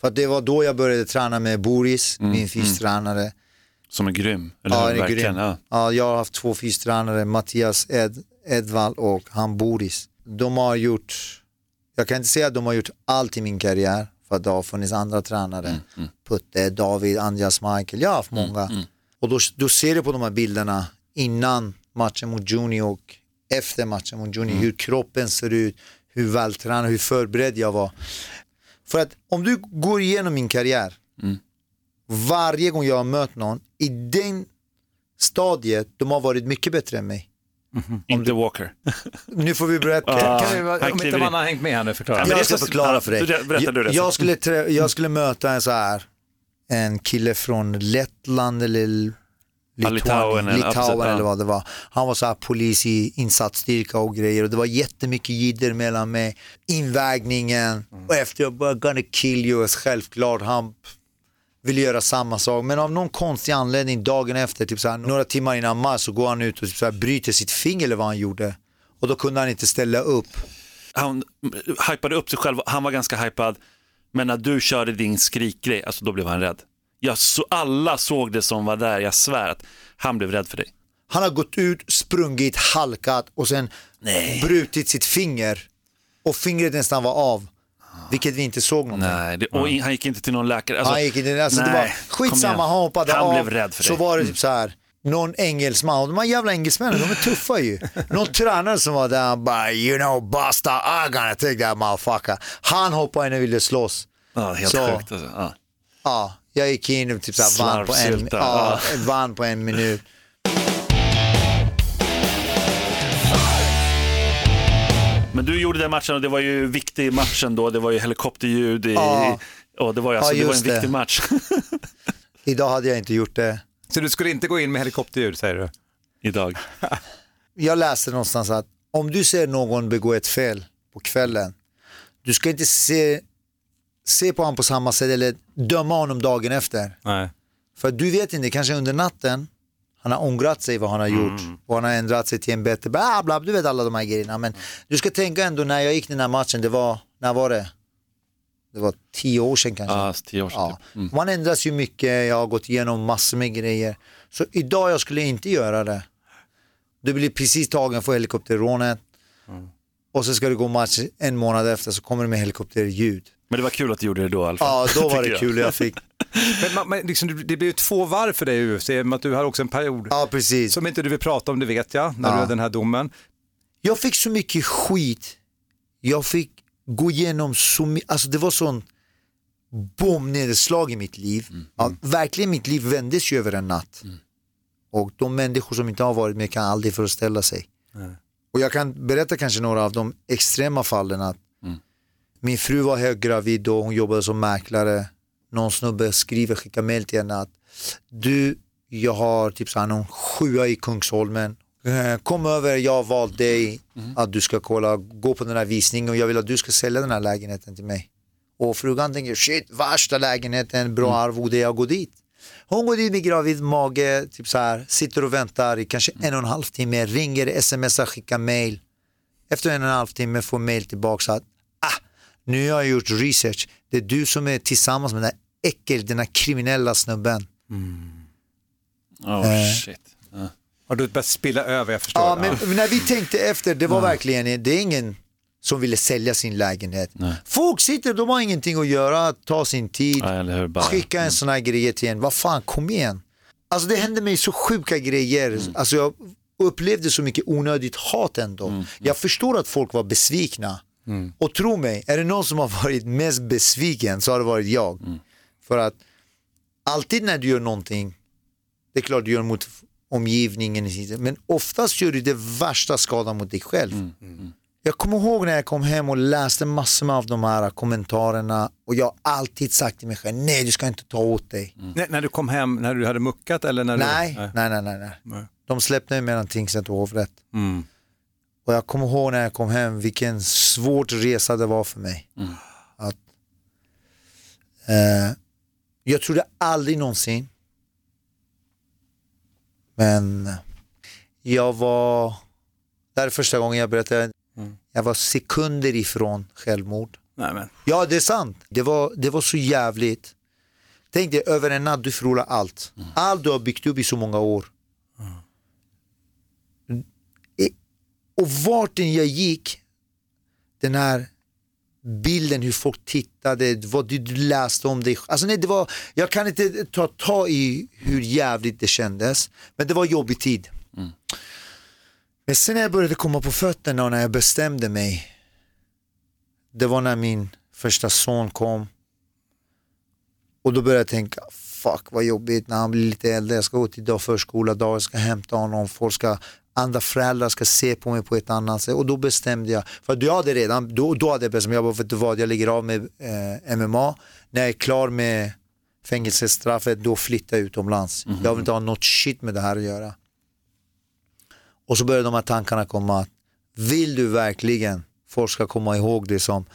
För att det var då jag började träna med Boris, min fystränare.
som är grym. Eller
Ja,
hur? Verkligen.
grym.
Ja.
Ja, jag har haft två fystränare, Mattias Ed, Edvall och han Boris. De har gjort, jag kan inte säga att de har gjort allt i min karriär, för det har funnits andra tränare.
Mm,
Putte, David, Andreas Michael, jag har haft många. Och då, då ser du på de här bilderna innan matchen mot Juni och efter matchen mot Juni, hur kroppen ser ut, hur vältränad, hur förberedd jag var. För att om du går igenom min karriär, varje gång jag har mött någon, i den stadiet, de har varit mycket bättre än mig.
Inte Walker.
Nu får vi berätta.
Ah,
Kan vi, om inte man har hängt med här nu, förklara.
Ja,
jag ska förklara för dig.
Ja, berätta du det.
Jag, skulle trä, jag skulle möta en så här, en kille från Lettland eller
Litauen
Litauen,
eller-
Litauen eller vad det var. Han var så här polis i insatsstyrka och grejer och det var jättemycket jidder mellan mig. Invägningen och efter jag bara gonna kill you, självklart han ville göra samma sak. Men av någon konstig anledning dagen efter, typ så här, några timmar innan match så går han ut och typ så här, bryter sitt finger eller vad han gjorde. Och då kunde han inte ställa upp.
Han hypade upp sig själv, han var ganska hypad. Men när du körde din skrikgrej, alltså då blev han rädd. Jag så, alla såg det som var där, jag svär att han blev rädd för dig.
Han har gått ut, sprungit, halkat och sen brutit sitt finger. Och fingret nästan var av. Vilket vi inte såg någonting.
Nej, det, och han gick inte till någon läkare. Alltså,
han gick inte, alltså, det
nej,
var
kom
skitsamma, han hoppade
Han
av.
blev rädd för
Så.
Mm.
var det typ så här, någon engelsman, och de här jävla engelsmännen, de är tuffa ju. Någon tränare som var där, han bara, you know, basta, I'm gonna take that motherfucker. Han hoppade in och ville slåss.
Ja, helt
Så-
sjukt. Alltså. Ja.
Ja, jag gick in och typ så här, vann, på en, ja. vann på en minut.
Men du gjorde den matchen och det var ju viktig matchen då. Det var ju helikopterljud i,
Ja.
och det var, ju alltså,
Ja,
det var en
just det.
viktig match
Idag hade jag inte gjort det.
Så du skulle inte gå in med helikopterljud säger du?
idag.
Jag läste någonstans att om du ser någon begå ett fel på kvällen, du ska inte se, se på honom på samma sätt eller döma honom dagen efter.
Nej.
För du vet inte, kanske under natten, han har ångrat sig vad han har gjort och han har ändrat sig till en bättre, bla bla, du vet alla de här grejerna. Men du ska tänka ändå när jag gick den här matchen, det var, när var det? Det var tio år sedan kanske.
Ja, tio år sedan.
Ja.
Typ. Mm.
Man ändras ju mycket, jag har gått igenom massor med grejer. Så idag jag skulle inte göra det. Du blir precis tagen för helikopterrånet och så ska du gå match en månad efter så kommer det med helikopterljud.
Men det var kul att du gjorde det då i alla fall.
Ja, då var det
jag.
kul jag fick.
Men, man- liksom, det blir ju två varv för dig i UFC, med att du har också en period
Ja, precis.
som inte du vill prata om, det vet jag, när
Ja.
du hade den här domen.
Jag fick så mycket skit. Jag fick gå igenom så mycket, alltså det var sån bombnedslag i mitt liv. Ja, verkligen mitt liv vändes ju över en natt. Och de människor som inte har varit med kan aldrig föreställa sig. Och jag kan berätta kanske några av de extrema fallen. Att Min fru var höggravid och hon jobbade som mäklare. Någon snubbe skriver, skickar mail till henne att du, jag har typ så här någon sjua i Kungsholmen. Eh, Kom över, jag har valt dig att du ska kolla, gå på den här visningen och jag vill att du ska sälja den här lägenheten till mig. Och frugan tänker, shit, värsta lägenheten, bra arvode, jag går dit. Hon går dit med gravid mage, typ så här, sitter och väntar i kanske en och en halv timme, ringer, smsar, skickar mail. Efter en och en halv timme får mail tillbaka att ah, nu har jag gjort research, det är du som är tillsammans med den där äckel, den här kriminella snubben.
Oh,
Eh.
shit. Ja.
Har du börjat spilla över, jag förstår.
Ja, men när vi tänkte efter, det var verkligen, det är ingen som ville sälja sin lägenhet.
Nej.
Folk sitter, de har ingenting att göra, ta sin tid,
Ja,
skicka en sån här grej till en, vad fan, kom igen. Alltså det hände mig så sjuka grejer,
Mm.
alltså jag upplevde så mycket onödigt hat ändå.
Mm.
Jag förstår att folk var besvikna. Och tro mig, är det någon som har varit mest besviken så har det varit jag.
Mm.
För att alltid när du gör någonting, det är klart du gör mot omgivningen, men oftast gör du det värsta skadan mot dig själv.
Mm.
Jag kommer ihåg när jag kom hem och läste massor av de här kommentarerna och jag har alltid sagt till mig själv, nej du ska inte ta åt dig.
När, när du kom hem, när du hade muckat eller när
Nej,
du...
nej, nej, nej, nej.
Nej.
De släppte mig mellan tingsrätt och hovrätt.
Mm.
Och jag kommer ihåg när jag kom hem vilken svårt resa det var för mig. Att, eh, jag trodde aldrig någonsin, men jag var, det här är första gången jag berättar, jag var sekunder ifrån självmord.
Nej, men.
Ja, det är sant. Det var, det var så jävligt. Tänk dig, över en natt du förlorar allt. Allt du har byggt upp i så många år. I- Och vart jag gick, den här bilden hur folk tittade, vad du läste om dig. Alltså nej, det var, jag kan inte ta tag i hur jävligt det kändes, men det var jobbig tid. Men sen när jag började komma på fötterna och när jag bestämde mig, det var när min första son kom. Och då började jag tänka, fuck vad jobbigt när han blir lite äldre, jag ska gå till dag förskola, dag, jag ska hämta honom, folk ska, andra föräldrar ska se på mig på ett annat sätt. Och då bestämde jag, för jag hade redan, då, då hade jag bestämt mig, jag bara, vet du vad, jag lägger av med eh, MMA, när jag är klar med fängelsestraffet, då flyttar jag utomlands. Jag vill inte ha något shit med det här att göra. Och så började de här tankarna komma, att vill du verkligen folk ska komma ihåg det som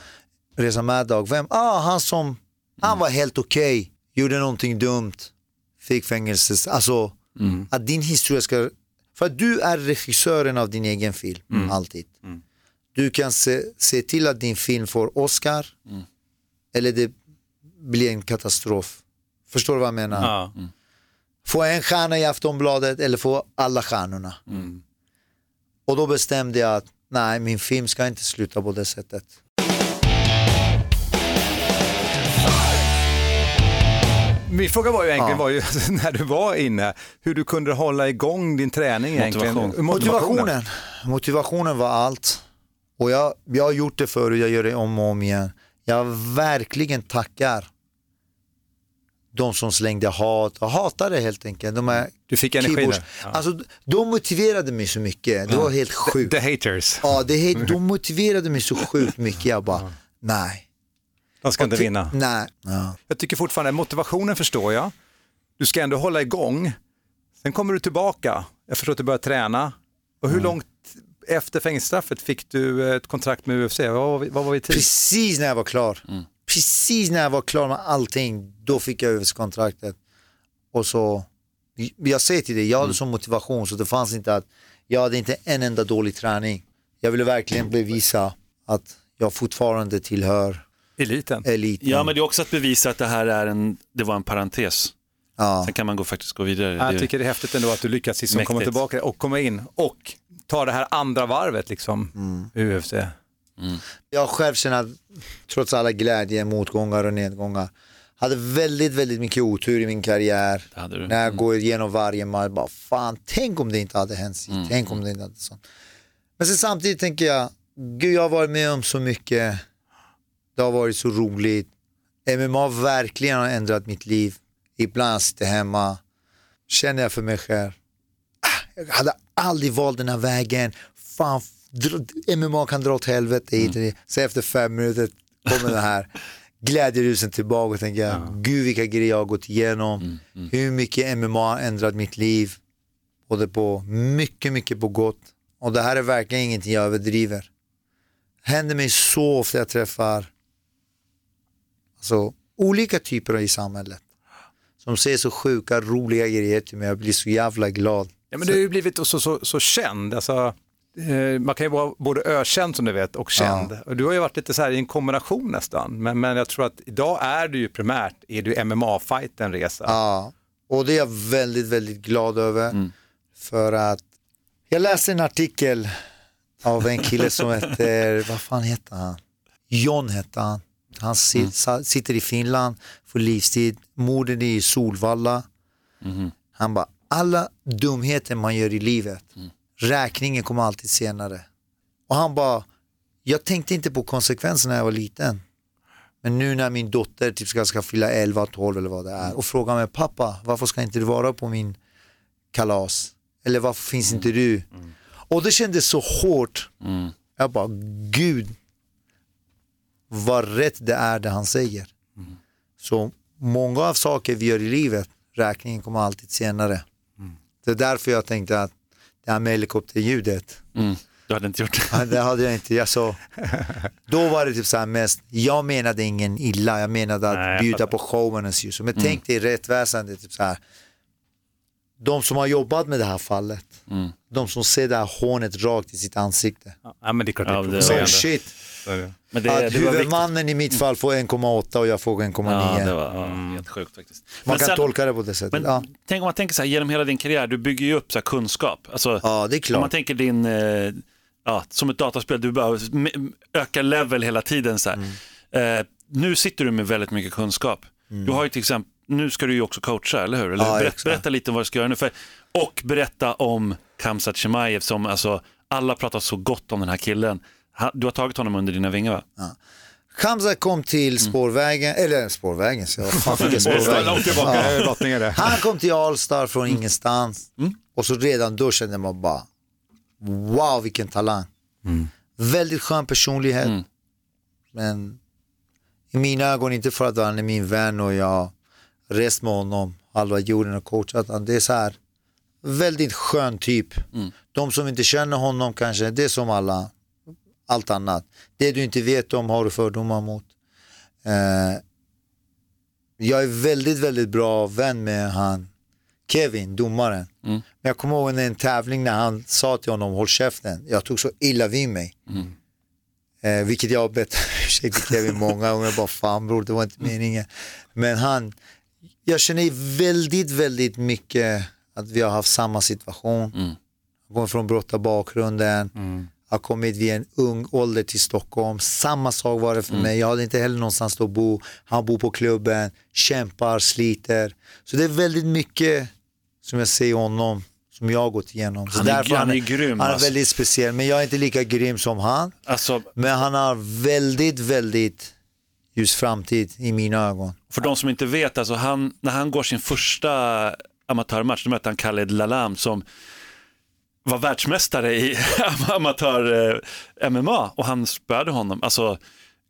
Reza Maddag, vem? Ah, han som, han var helt okej, gjorde någonting dumt, fick fängelse. Alltså, att din historia ska, för du är regissören av din egen film, alltid. Du kan se, se till att din film får Oscar, eller det blir en katastrof. Förstår du vad jag menar?
Ja.
Få en stjärna i Aftonbladet eller få alla stjärnorna. Och då bestämde jag att nej, min film ska inte sluta på det sättet.
Min fråga var ju egentligen
Ja.
var ju, när du var inne, hur du kunde hålla igång din träning egentligen.
Motivation.
Motivationen. Motivationen var allt. Och jag, jag har gjort det förut, jag gör det om och om igen. Jag verkligen tackar de som slängde hat. Jag hatar det helt enkelt. De här
Du fick energi där. Ja.
Alltså, de motiverade mig så mycket. Det var helt sjukt.
The haters,
Ja, det, är- de motiverade mig så sjukt mycket. Jag bara, nej.
De ska inte vinna.
Nej. Ja.
Jag tycker fortfarande, motivationen förstår jag. Du ska ändå hålla igång. Sen kommer du tillbaka. Jag förstår att du börjar träna. Och hur långt efter fängelsestraffet fick du ett kontrakt med UFC? Vad var vi, vad var vi tid?
Precis när jag var klar. Precis när jag var klar med allting, då fick jag överskontraktet. Och så, jag säger till dig, jag hade sån motivation så det fanns inte att, jag hade inte en enda dålig träning. Jag ville verkligen bevisa att jag fortfarande tillhör
Eliten.
eliten.
Ja, men det är också att bevisa att det här är en, det var en parentes.
Ja.
Sen kan man gå, faktiskt gå vidare.
Jag tycker det är häftigt ändå att du lyckas liksom komma tillbaka och komma in och ta det här andra varvet liksom i UFC.
Jag själv känner att trots alla glädje, motgångar och nedgångar, hade väldigt, väldigt mycket otur i min karriär.
Du.
När jag går igenom varje match, bara fan, tänk om det inte hade hänt sist, tänk om det inte hade sånt. Men sen samtidigt tänker jag, gud jag har varit med om så mycket, det har varit så roligt. MMA verkligen har ändrat mitt liv. Ibland sitter jag hemma, känner jag för mig själv, ah, jag hade aldrig valt den här vägen, fan, MMA kan dra åt helvete hit dit. Så efter fem minuter kommer den här glädjerusen tillbaka och tänker jag, gud vilka grejer jag har gått igenom, hur mycket MMA har ändrat mitt liv, både på mycket, mycket på gott. Och det här är verkligen ingenting jag överdriver. Händer mig så ofta jag träffar alltså, olika typer i samhället som säger så sjuka, roliga grejer till mig. Jag blir så jävla glad.
Ja, men du har ju blivit så, så, så känd. Alltså, eh, man kan ju vara både ökänd som du vet och känd. Och du har ju varit lite så här i en kombination nästan. Men, men jag tror att idag är du ju primärt är du MMA-fighten resa.
Ja, och det är jag väldigt, väldigt glad över.
Mm.
För att jag läste en artikel av en kille som heter, vad fan heter han? John hette han. Han si-
Mm.
sitter i Finland, får livstid, morden i Solvalla.
Mm-hmm.
Han bara, alla dumheter man gör i livet,
Mm.
räkningen kommer alltid senare. Och han bara, jag tänkte inte på konsekvenserna när jag var liten. Men nu när min dotter typ ska, ska fylla 11, 12 eller vad det är och frågar mig pappa varför ska inte du vara på min kalas? Eller varför finns inte du? Och det kändes så hårt. Jag bara, gud vad rätt det är det han säger. Så många av saker vi gör i livet, räkningen kommer alltid senare. Det är därför jag tänkte att det här med helikopterljudet,
Mm. Du hade inte gjort det.
Ja, det hade jag inte. Jag så, då var det typ så här mest, jag menade ingen illa, jag menade att
Nej, jag
bjuda på ljus. Men tänk dig rättväsendet, typ så här. de som har jobbat med det här fallet, de som ser det här hånet rakt i sitt ansikte.
Ja, men det är klart
Ja,
det är
det-
shit.
Men det,
att
det
huvudmannen i mitt fall får 1,8 och jag får 1,9.
Ja, det var ja, helt sjukt faktiskt.
Man
Men
kan
sen-
tolka det på det sättet.
Men
ja.
tänk om man tänker så här, genom hela din karriär, du bygger ju upp så här kunskap. Alltså,
ja, det är
Om
klart.
man tänker din, eh, ja, som ett dataspel, du m- ökar level hela tiden. Så här. Eh, nu sitter du med väldigt mycket kunskap. Du har ju till exempel, nu ska du ju också coacha, eller hur? Eller
Ja,
berätta, berätta lite om vad du ska göra nu. För, och berätta om Kamsat Chimaev som, alltså, alla pratar så gott om den här killen. Du har tagit honom under dina vingar va?
Hamza kom till spårvägen, eller spårvägen, så fan fick jag spårvägen?
Ja.
Han kom till Allstar från ingenstans och så redan då kände man bara wow vilken talang. Väldigt skön personlighet. Men i mina ögon, inte för att han är min vän och jag rest med honom halva jorden och coachat han. Det är så här väldigt skön typ. De som inte känner honom kanske, det är som alla, allt annat. Det du inte vet om har du fördomar mot. Eh, jag är väldigt, väldigt bra vän med han Kevin, domaren. Men jag kommer ihåg en tävling när han sa till honom håll käften. Jag tog så illa vid mig. Eh, vilket jag har bett ursäkt till Kevin många gånger. Bara fan bror, det var inte meningen. Men han, jag känner väldigt, väldigt mycket att vi har haft samma situation. Jag kommer från brottarbakgrunden, har kommit vid en ung ålder till Stockholm. Samma sak var det för mig. Jag hade inte heller någonstans att bo. Han bor på klubben, kämpar, sliter. Så det är väldigt mycket som jag ser i honom som jag har gått igenom.
Han är-
därför
han är grym,
Han är
alltså.
väldigt speciell, men jag är inte lika grym som han.
Alltså,
Men han har väldigt, väldigt ljus framtid i mina ögon.
för de som inte vet, alltså han, när han går sin första amatörmatch, då mötte han Khaled Lalam som var världsmästare i amatör-MMA och han spöade honom. Alltså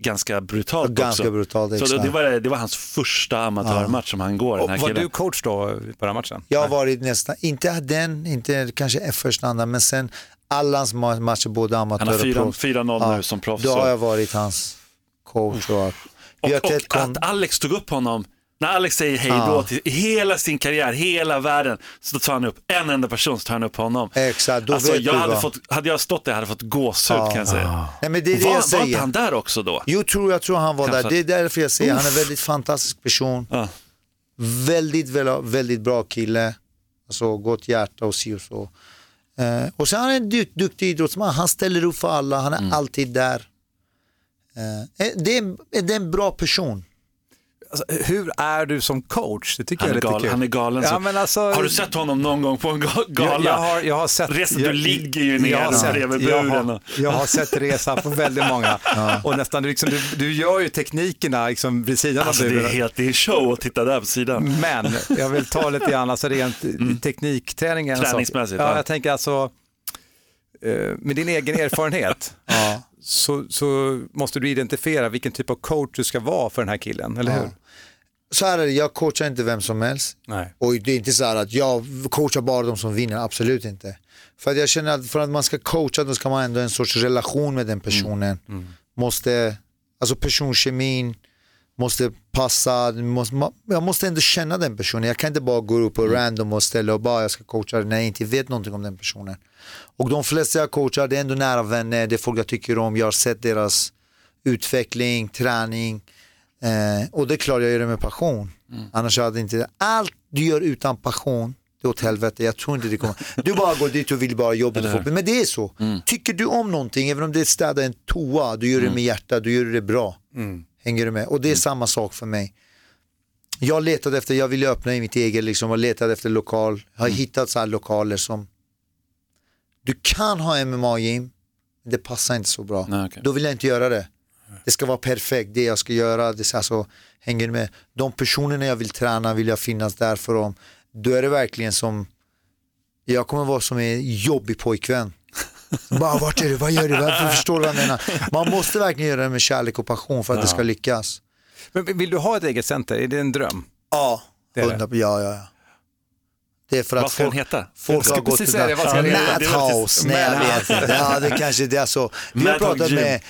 ganska brutalt
Ganska
också.
brutalt,
Så det, var, det var hans första amatörmatch som han går, den
Och
här
var
killen.
du coach då på den matchen?
Jag har varit nästan, inte den, inte kanske första andra, men sen Allans ma- matcher, både amatör
Han har
och
fyra-
proffs.
4-0 nu som proffs,
Då har jag varit hans coach. Och, har
Och, och
kon-
att Alex tog upp honom, när Alex säger hej då
Ja.
till hela sin karriär, hela världen, så tar han upp en enda person, så tar han upp honom.
Exakt, då
alltså,
vet
jag
du
hade,
vad.
fått, hade jag stått där hade jag fått gåshud
Ja.
kan jag säga.
Nej, men det är det
var,
jag
var
säger.
inte han där också då?
Jo, tror, jag tror han var
Kanske
där. Det är därför jag säger, han är en
Uff.
väldigt fantastisk person.
Ja.
Väldigt, väldigt, bra kille. Alltså gott hjärta och si och så. Eh, och sen är han en du- duktig idrottsman. Han ställer upp för alla, han är
Mm.
alltid där. Eh, det, är, det är en bra person.
Alltså, hur är du som coach? Det tycker
Han
jag
är,
lite kul.
han är galen.
Ja, men alltså,
har du sett honom någon gång på en ga- gala?
Jag, jag, har, jag har sett...
Resan,
jag,
du ligger ju ner
jag har sett-
bredvid
jag
buren.
har,
och-
jag har sett resan på väldigt många. Och nästan, liksom, du, du gör ju teknikerna liksom, vid sidan
Alltså,
av
det är
buren.
helt det är show att titta där på sidan.
Men jag vill ta lite grann, alltså rent teknikträningen. så-
Träningsmässigt,
Ja,
ja.
jag tänker alltså, eh, med din egen erfarenhet så, så måste du identifiera vilken typ av coach du ska vara för den här killen, eller hur?
Så här är det, jag coachar inte vem som helst.
Nej.
Och det är inte så här att jag coachar bara de som vinner, absolut inte. För att jag känner att för att man ska coacha då ska man ändå ha en sorts relation med den personen. Måste, alltså personkemin måste ma- jag måste ändå känna den personen. Jag kan inte bara gå upp och random och ställa och bara jag ska coacha när jag inte vet någonting om den personen. Och de flesta jag coachar det är ändå nära vänner, det är folk jag tycker om, jag har sett deras utveckling, träning. Eh, och det är klart jag gör det med passion. Annars hade inte det. Allt du gör utan passion, det är åt helvete. Jag tror inte det kommer. Du bara går dit och vill bara och få- Men det är så. Tycker du om någonting, även om det är städa en toa, du gör det med hjärta, du gör det bra. Hänger du med? Och det är samma sak för mig. Jag letade efter, jag ville öppna i mitt eget, liksom, och letade efter lokal. Har hittat så här lokaler som, du kan ha MMA-gym, men det passar inte så bra.
Nej, okej.
Då vill jag inte göra det. Det ska vara perfekt, det jag ska göra, det ska, alltså, hänger med? De personerna jag vill träna vill jag finnas där för dem. Då är det verkligen som, jag kommer vara som en jobbig pojkvän. Bara, vart är du, vad gör du, varför förstår du vad jag menar? Man måste verkligen göra det med kärlek och passion för att det ska lyckas.
Men vill du ha ett eget center? Är det en dröm?
Ja,
Det är det.
100, ja, ja, ja. Det är för
Vad
att
ska den
folk,
heta?
folk har gått till
den?
Madhouse, nej jag vet inte. Ja, det kanske det är så. Vi har pratat med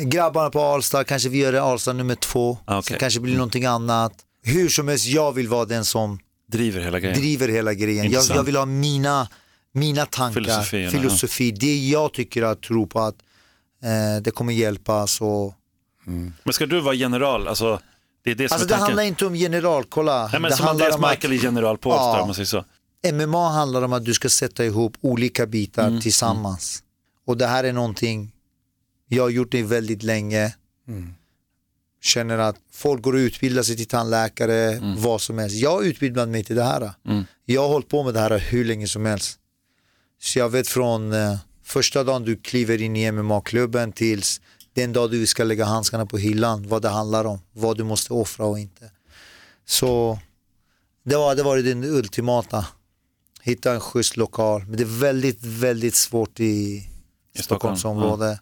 eh, grabbarna på Alsta, kanske vi gör det Alsta nummer två.
Ah, okej.
kanske blir någonting annat. Hur som helst, jag vill vara den som
Driver hela grejen.
driver hela grejen. Jag, jag vill ha mina, mina tankar, filosofi. Det jag tycker att tro på att eh, det kommer hjälpa. Så.
Men ska du vara general? Alltså, det är det som
Alltså
är
det handlar inte om general, kolla.
Nej, men
det
som Andreas
om att-
Michael är general på
Ja.
om man säger så.
MMA handlar om att du ska sätta ihop olika bitar
Mm,
tillsammans. Och det här är någonting, jag har gjort det väldigt länge.
Mm.
Känner att folk går och utbildar sig till tandläkare,
Mm.
vad som helst. Jag har utbildat mig till det här. Jag har hållit på med det här hur länge som helst. Så jag vet från eh, första dagen du kliver in i MMA-klubben tills den dag du ska lägga handskarna på hyllan, vad det handlar om, vad du måste offra och inte. Så det var det, var den ultimata. Hitta en schysst lokal. Men det är väldigt, väldigt svårt i,
I Stockholm,
Stockholmsområdet.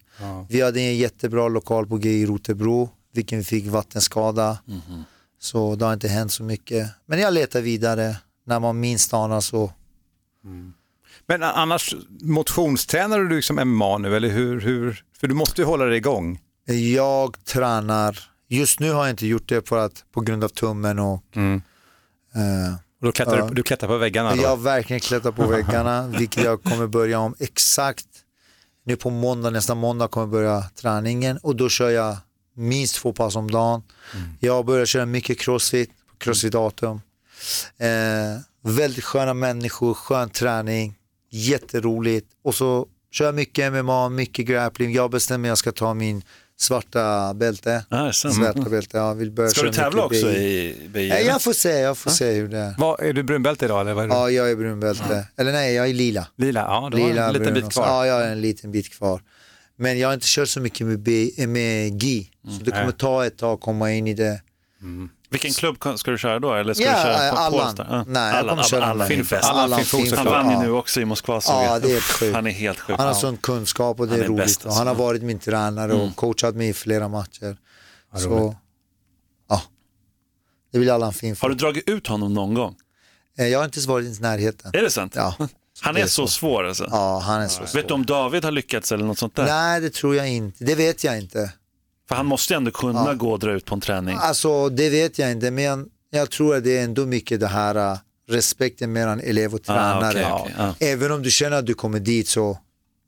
Vi hade en jättebra lokal på G i Rotebro, vilken vi fick vattenskada.
Mhm.
Så det har inte hänt så mycket. Men jag letar vidare. När man minst anar så.
Men annars, motionstränar du liksom MMA nu eller hur, hur? För du måste ju hålla dig igång.
Jag tränar. Just nu har jag inte gjort det för att, på grund av tummen och eh,
Och då klättrar
Ja.
du, du klättrar på väggarna då?
Jag verkligen klättrat på väggarna, vilket jag kommer börja om exakt nu på måndag, nästa måndag kommer jag börja träningen och då kör jag minst två pass om dagen. Jag börjar köra mycket crossfit crossfit-datum. Eh, väldigt sköna människor, skön träning, jätteroligt. Och så kör jag mycket MMA, mycket grappling. Jag bestämmer jag ska ta min svarta bälte.
Ah.
Svarta bälte, jag vill börja
Ska du tävla också i BI?
Nej, jag får se, jag får se hur det är.
Vad, är du brunbälte idag eller? Vad är du?
Ja, jag är brunbälte. Eller nej, jag är lila.
Lila? Ja, du har
lila
en liten bit kvar.
Ja, jag har en liten bit kvar. Men jag har inte kört så mycket med, B, med GI. Så det kommer
Nej.
ta ett tag att komma in i det.
Vilken klubb ska du köra då? Eller ska
Ja,
du köra på
Allan.
Polestar?
Nej, jag kommer köra
Allan. Han vann ju nu också i Moskva. såg
Ja, det är sjukt.
Han är helt sjuk.
Han har sån kunskap och det
Han
är,
är
roligt.
bäst, alltså.
han har varit min tränare och coachat mig i flera matcher. Så, ja. Det vill Allan fin
Har du dragit ut honom någon gång?
Eh, Jag har inte ens varit i närheten.
Är det sant?
Ja.
Han är
är
så
så.
svår alltså.
Ja, han är så svår.
Vet du om David har lyckats eller något sånt där?
Nej, det tror jag inte. Det vet jag inte.
För han måste ju ändå kunna gå och dra ut på en träning.
Alltså, det vet jag inte. Men jag, tror att det är ändå mycket det här uh, respekten mellan elev och
Ah,
tränare.
okej, okej, ja.
Även om du känner att du kommer dit så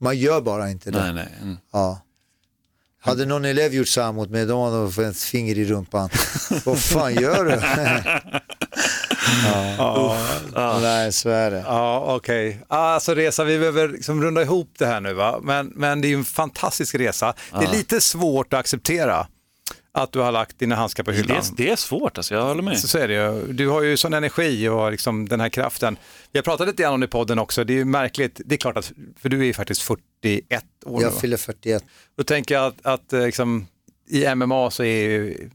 man gör bara inte det.
Nej, nej. Mm.
Ja. Hade någon elev gjort så här mot mig, de hade fått ett finger i rumpan. Vad fan gör du? ja. Nej, så är det.
Ja, okej. Alltså resa, vi behöver liksom runda ihop det här nu va. Men, men det är ju en fantastisk resa. Det är lite svårt att acceptera att du har lagt dina handskar på
Det,
hyllan.
är, det är svårt alltså, jag håller med.
Så, så är det ju. Du har ju sån energi och liksom den här kraften. Vi har pratat lite grann om det i podden också. Det är ju märkligt. Det är klart att, för du är ju faktiskt 41 år nu.
Jag fyller 41.
Då tänker jag att, att eh, liksom, i MMA så är ju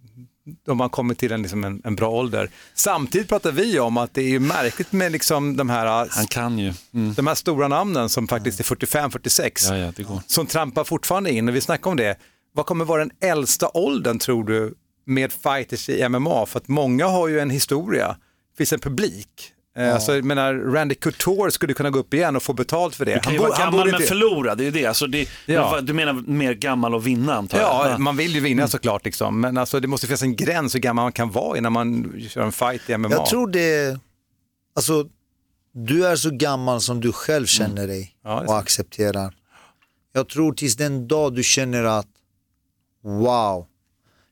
de har kommit till en, liksom en, en bra ålder. Samtidigt pratar vi om att det är märkligt med liksom de, här,
Han kan ju. Mm.
de här stora namnen som faktiskt är 45-46
Ja, ja,
som trampar fortfarande in och vi snackar om det. Vad kommer vara den äldsta åldern tror du med fighters i MMA? För att många har ju en historia, det finns en publik. Eh, Alltså, jag menar, Randy Couture skulle kunna gå upp igen och få betalt för det.
Du kan ju
bo-
vara gammal
borde
men
inte-
förlora, det är ju det. Alltså det
Ja.
Du menar mer gammal och vinna antar jag?
Ja, man vill ju vinna såklart, liksom. men alltså, det måste finnas en gräns hur gammal man kan vara innan man kör en fight i MMA.
Jag tror det, alltså du är så gammal som du själv känner dig
Ja, det är
och accepterar. Jag tror tills den dag du känner att wow,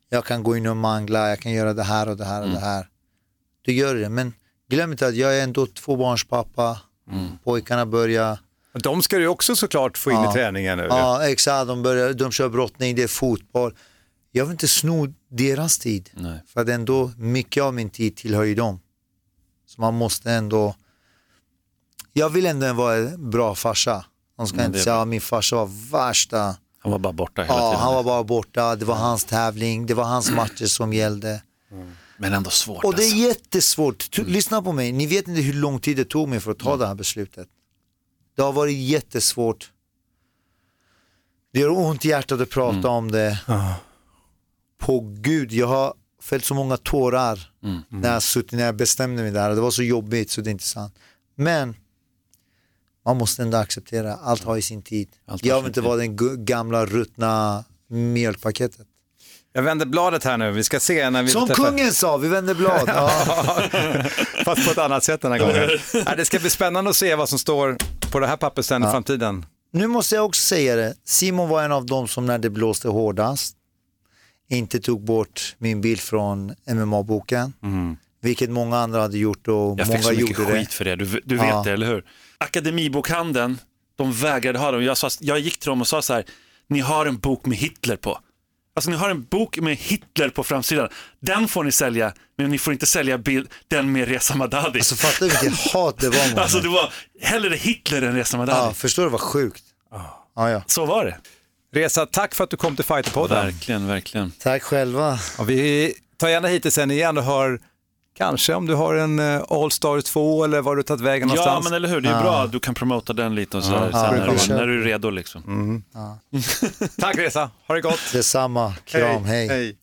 jag kan gå in och mangla, jag kan göra det här och det här och
Mm.
det här. Du gör det, men glöm inte att jag är ändå tvåbarnspappa,
Mm.
pojkarna börjar
De ska du också såklart få in
Ja.
i träningen nu.
Ja, exakt. De, börjar, de kör brottning, det är fotboll. Jag vill inte sno deras tid.
Nej.
För att ändå, mycket av min tid tillhör ju dem. Så man måste ändå... Jag vill ändå vara en bra farsa. De ska
Men
inte
det-
säga att min farsa var värsta.
Han var bara borta hela
Ja,
tiden.
han var bara borta. Det var hans tävling, det var hans matcher som gällde.
Men ändå svårt
Och det är
alltså.
jättesvårt. T- Lyssna på mig, ni vet inte hur lång tid det tog mig för att ta det här beslutet. Det har varit jättesvårt. Det gör ont i hjärtat att prata om det. På gud, jag har fällt så många tårar när, jag suttit, när jag bestämde mig där. Det var så jobbigt så det är inte sant. Men man måste ändå acceptera, allt har i sin tid.
Allt
Jag vill inte vara den gamla ruttna mjölkpaketet.
Jag vänder bladet här nu, vi ska se när vi
Som
träffar-
kungen sa, vi vänder blad. Ja.
Fast på ett annat sätt den här gången. Nej, det ska bli spännande att se vad som står på det här pappret sen i framtiden.
Nu måste jag också säga det, Simon var en av dem som när det blåste hårdast inte tog bort min bild från MMA-boken. Vilket många andra hade gjort och
Mm. Jag
många
fick så mycket skit
det.
för det, du, du vet
Ja.
det, eller hur? Akademibokhandeln, de vägrade ha dem. Jag, sa, jag gick till dem och sa så här, ni har en bok med Hitler på. Alltså ni har en bok med Hitler på framsidan. Den får ni sälja, men ni får inte sälja bild, den med Reza Madadi.
Alltså fattar du vilket hat det var
Alltså det var hellre Hitler än Reza Madadi.
ja, Förstår du vad sjukt? Ja, ja.
Så var det.
Resa, tack för att du kom till Fighterpodden.
Verkligen, verkligen.
Tack själva.
Och vi tar gärna hit dig sen igen och hör kanske om du har en eh, All Star 2 eller var du tagit vägen
Ja,
någonstans.
men eller hur, det är bra att du kan promota den lite och så här,
Ja,
sen
ja,
när, när du är redo liksom.
Tack Resa, ha det gott.
Detsamma. Kram, hej.
hej.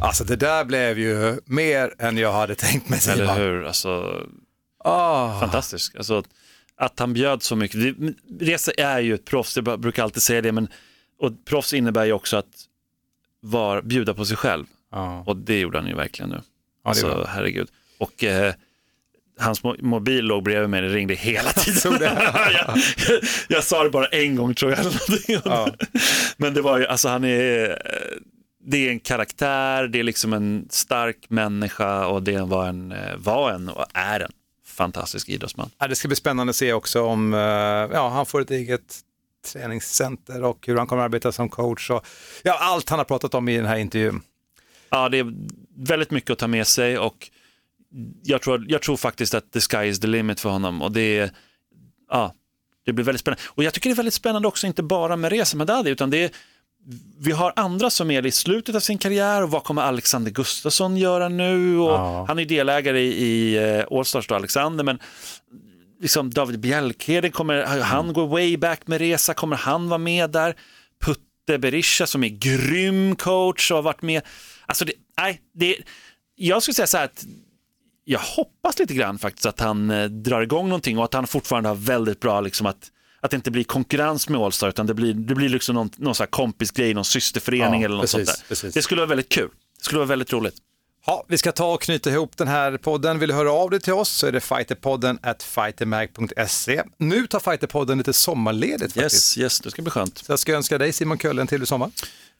Alltså det där blev ju mer än jag hade tänkt mig.
Eller hur, alltså
Ah.
fantastisk. Alltså, att han bjöd så mycket. Reza är ju ett proffs, jag brukar alltid säga det, men och proffs innebär ju också att var, bjuda på sig själv.
Ja.
Och det gjorde han ju verkligen nu.
Ja,
alltså, herregud. Och eh, hans mo- mobil låg bredvid mig, det ringde hela tiden. jag, jag sa det bara en gång tror jag. någonting. Men det var ju, alltså han är, det är en karaktär, det är liksom en stark människa och det var en, eh, var en och är en fantastisk idrottsman.
Ja, det ska bli spännande att se också om eh, ja, han får ett eget träningscenter och hur han kommer att arbeta som coach. Och, ja, allt han har pratat om i den här intervjun.
Ja, det är väldigt mycket att ta med sig och jag tror, jag tror faktiskt att the sky is the limit för honom och det är, ja, det blir väldigt spännande. Och jag tycker det är väldigt spännande också, inte bara med Reza Madadi, utan det är, vi har andra som är i slutet av sin karriär och vad kommer Alexander Gustafsson göra nu? Och
Ja.
Han är delägare i, i eh, Allstars då, Alexander, men liksom David Bjälkheden, kommer han gå way back med Resa, kommer han vara med där? Putte Berisha som är grym coach och har varit med. Alltså, det, nej, det, jag skulle säga så här att jag hoppas lite grann faktiskt att han eh, drar igång någonting och att han fortfarande har väldigt bra, liksom att, att det inte blir konkurrens med Allstar utan det blir, det blir liksom någon, någon kompisgrej, någon systerförening
Ja,
eller något
precis,
sånt där.
precis.
Det skulle vara väldigt kul. Det skulle vara väldigt roligt.
Ja, vi ska ta och knyta ihop den här podden. Vill du höra av dig till oss så är det fighterpodden at fightermag.se. Nu tar Fighterpodden lite sommarledigt faktiskt.
Yes, yes, det ska bli skönt.
Så jag ska önska dig Simon Kölle en trevlig sommar.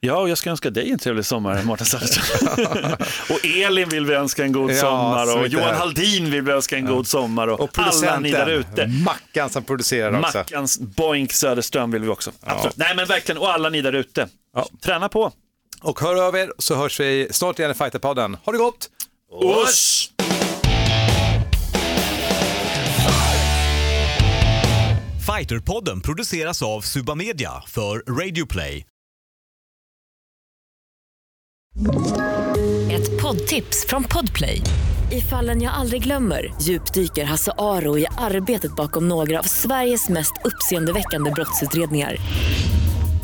Ja, och jag ska önska dig en trevlig sommar, Mårten Söderström. och Elin vill vi önska en god
Ja,
sommar och Johan. Haldin vill vi önska en god sommar och,
Och
alla ni där ute.
Mackan som producerar också.
Mackans Boink Söderström vill vi också. Absolut. Nej men verkligen, och alla ni där ute. Träna på.
Och hör av er så hörs vi snart igen i Fighterpodden. Ha det gott!
Oss!
Fighterpodden produceras av Suba Media för Radio Play.
Ett poddtips från Podplay. I fallen jag aldrig glömmer djupdyker Hasse Aro i arbetet bakom några av Sveriges mest uppseendeväckande brottsutredningar.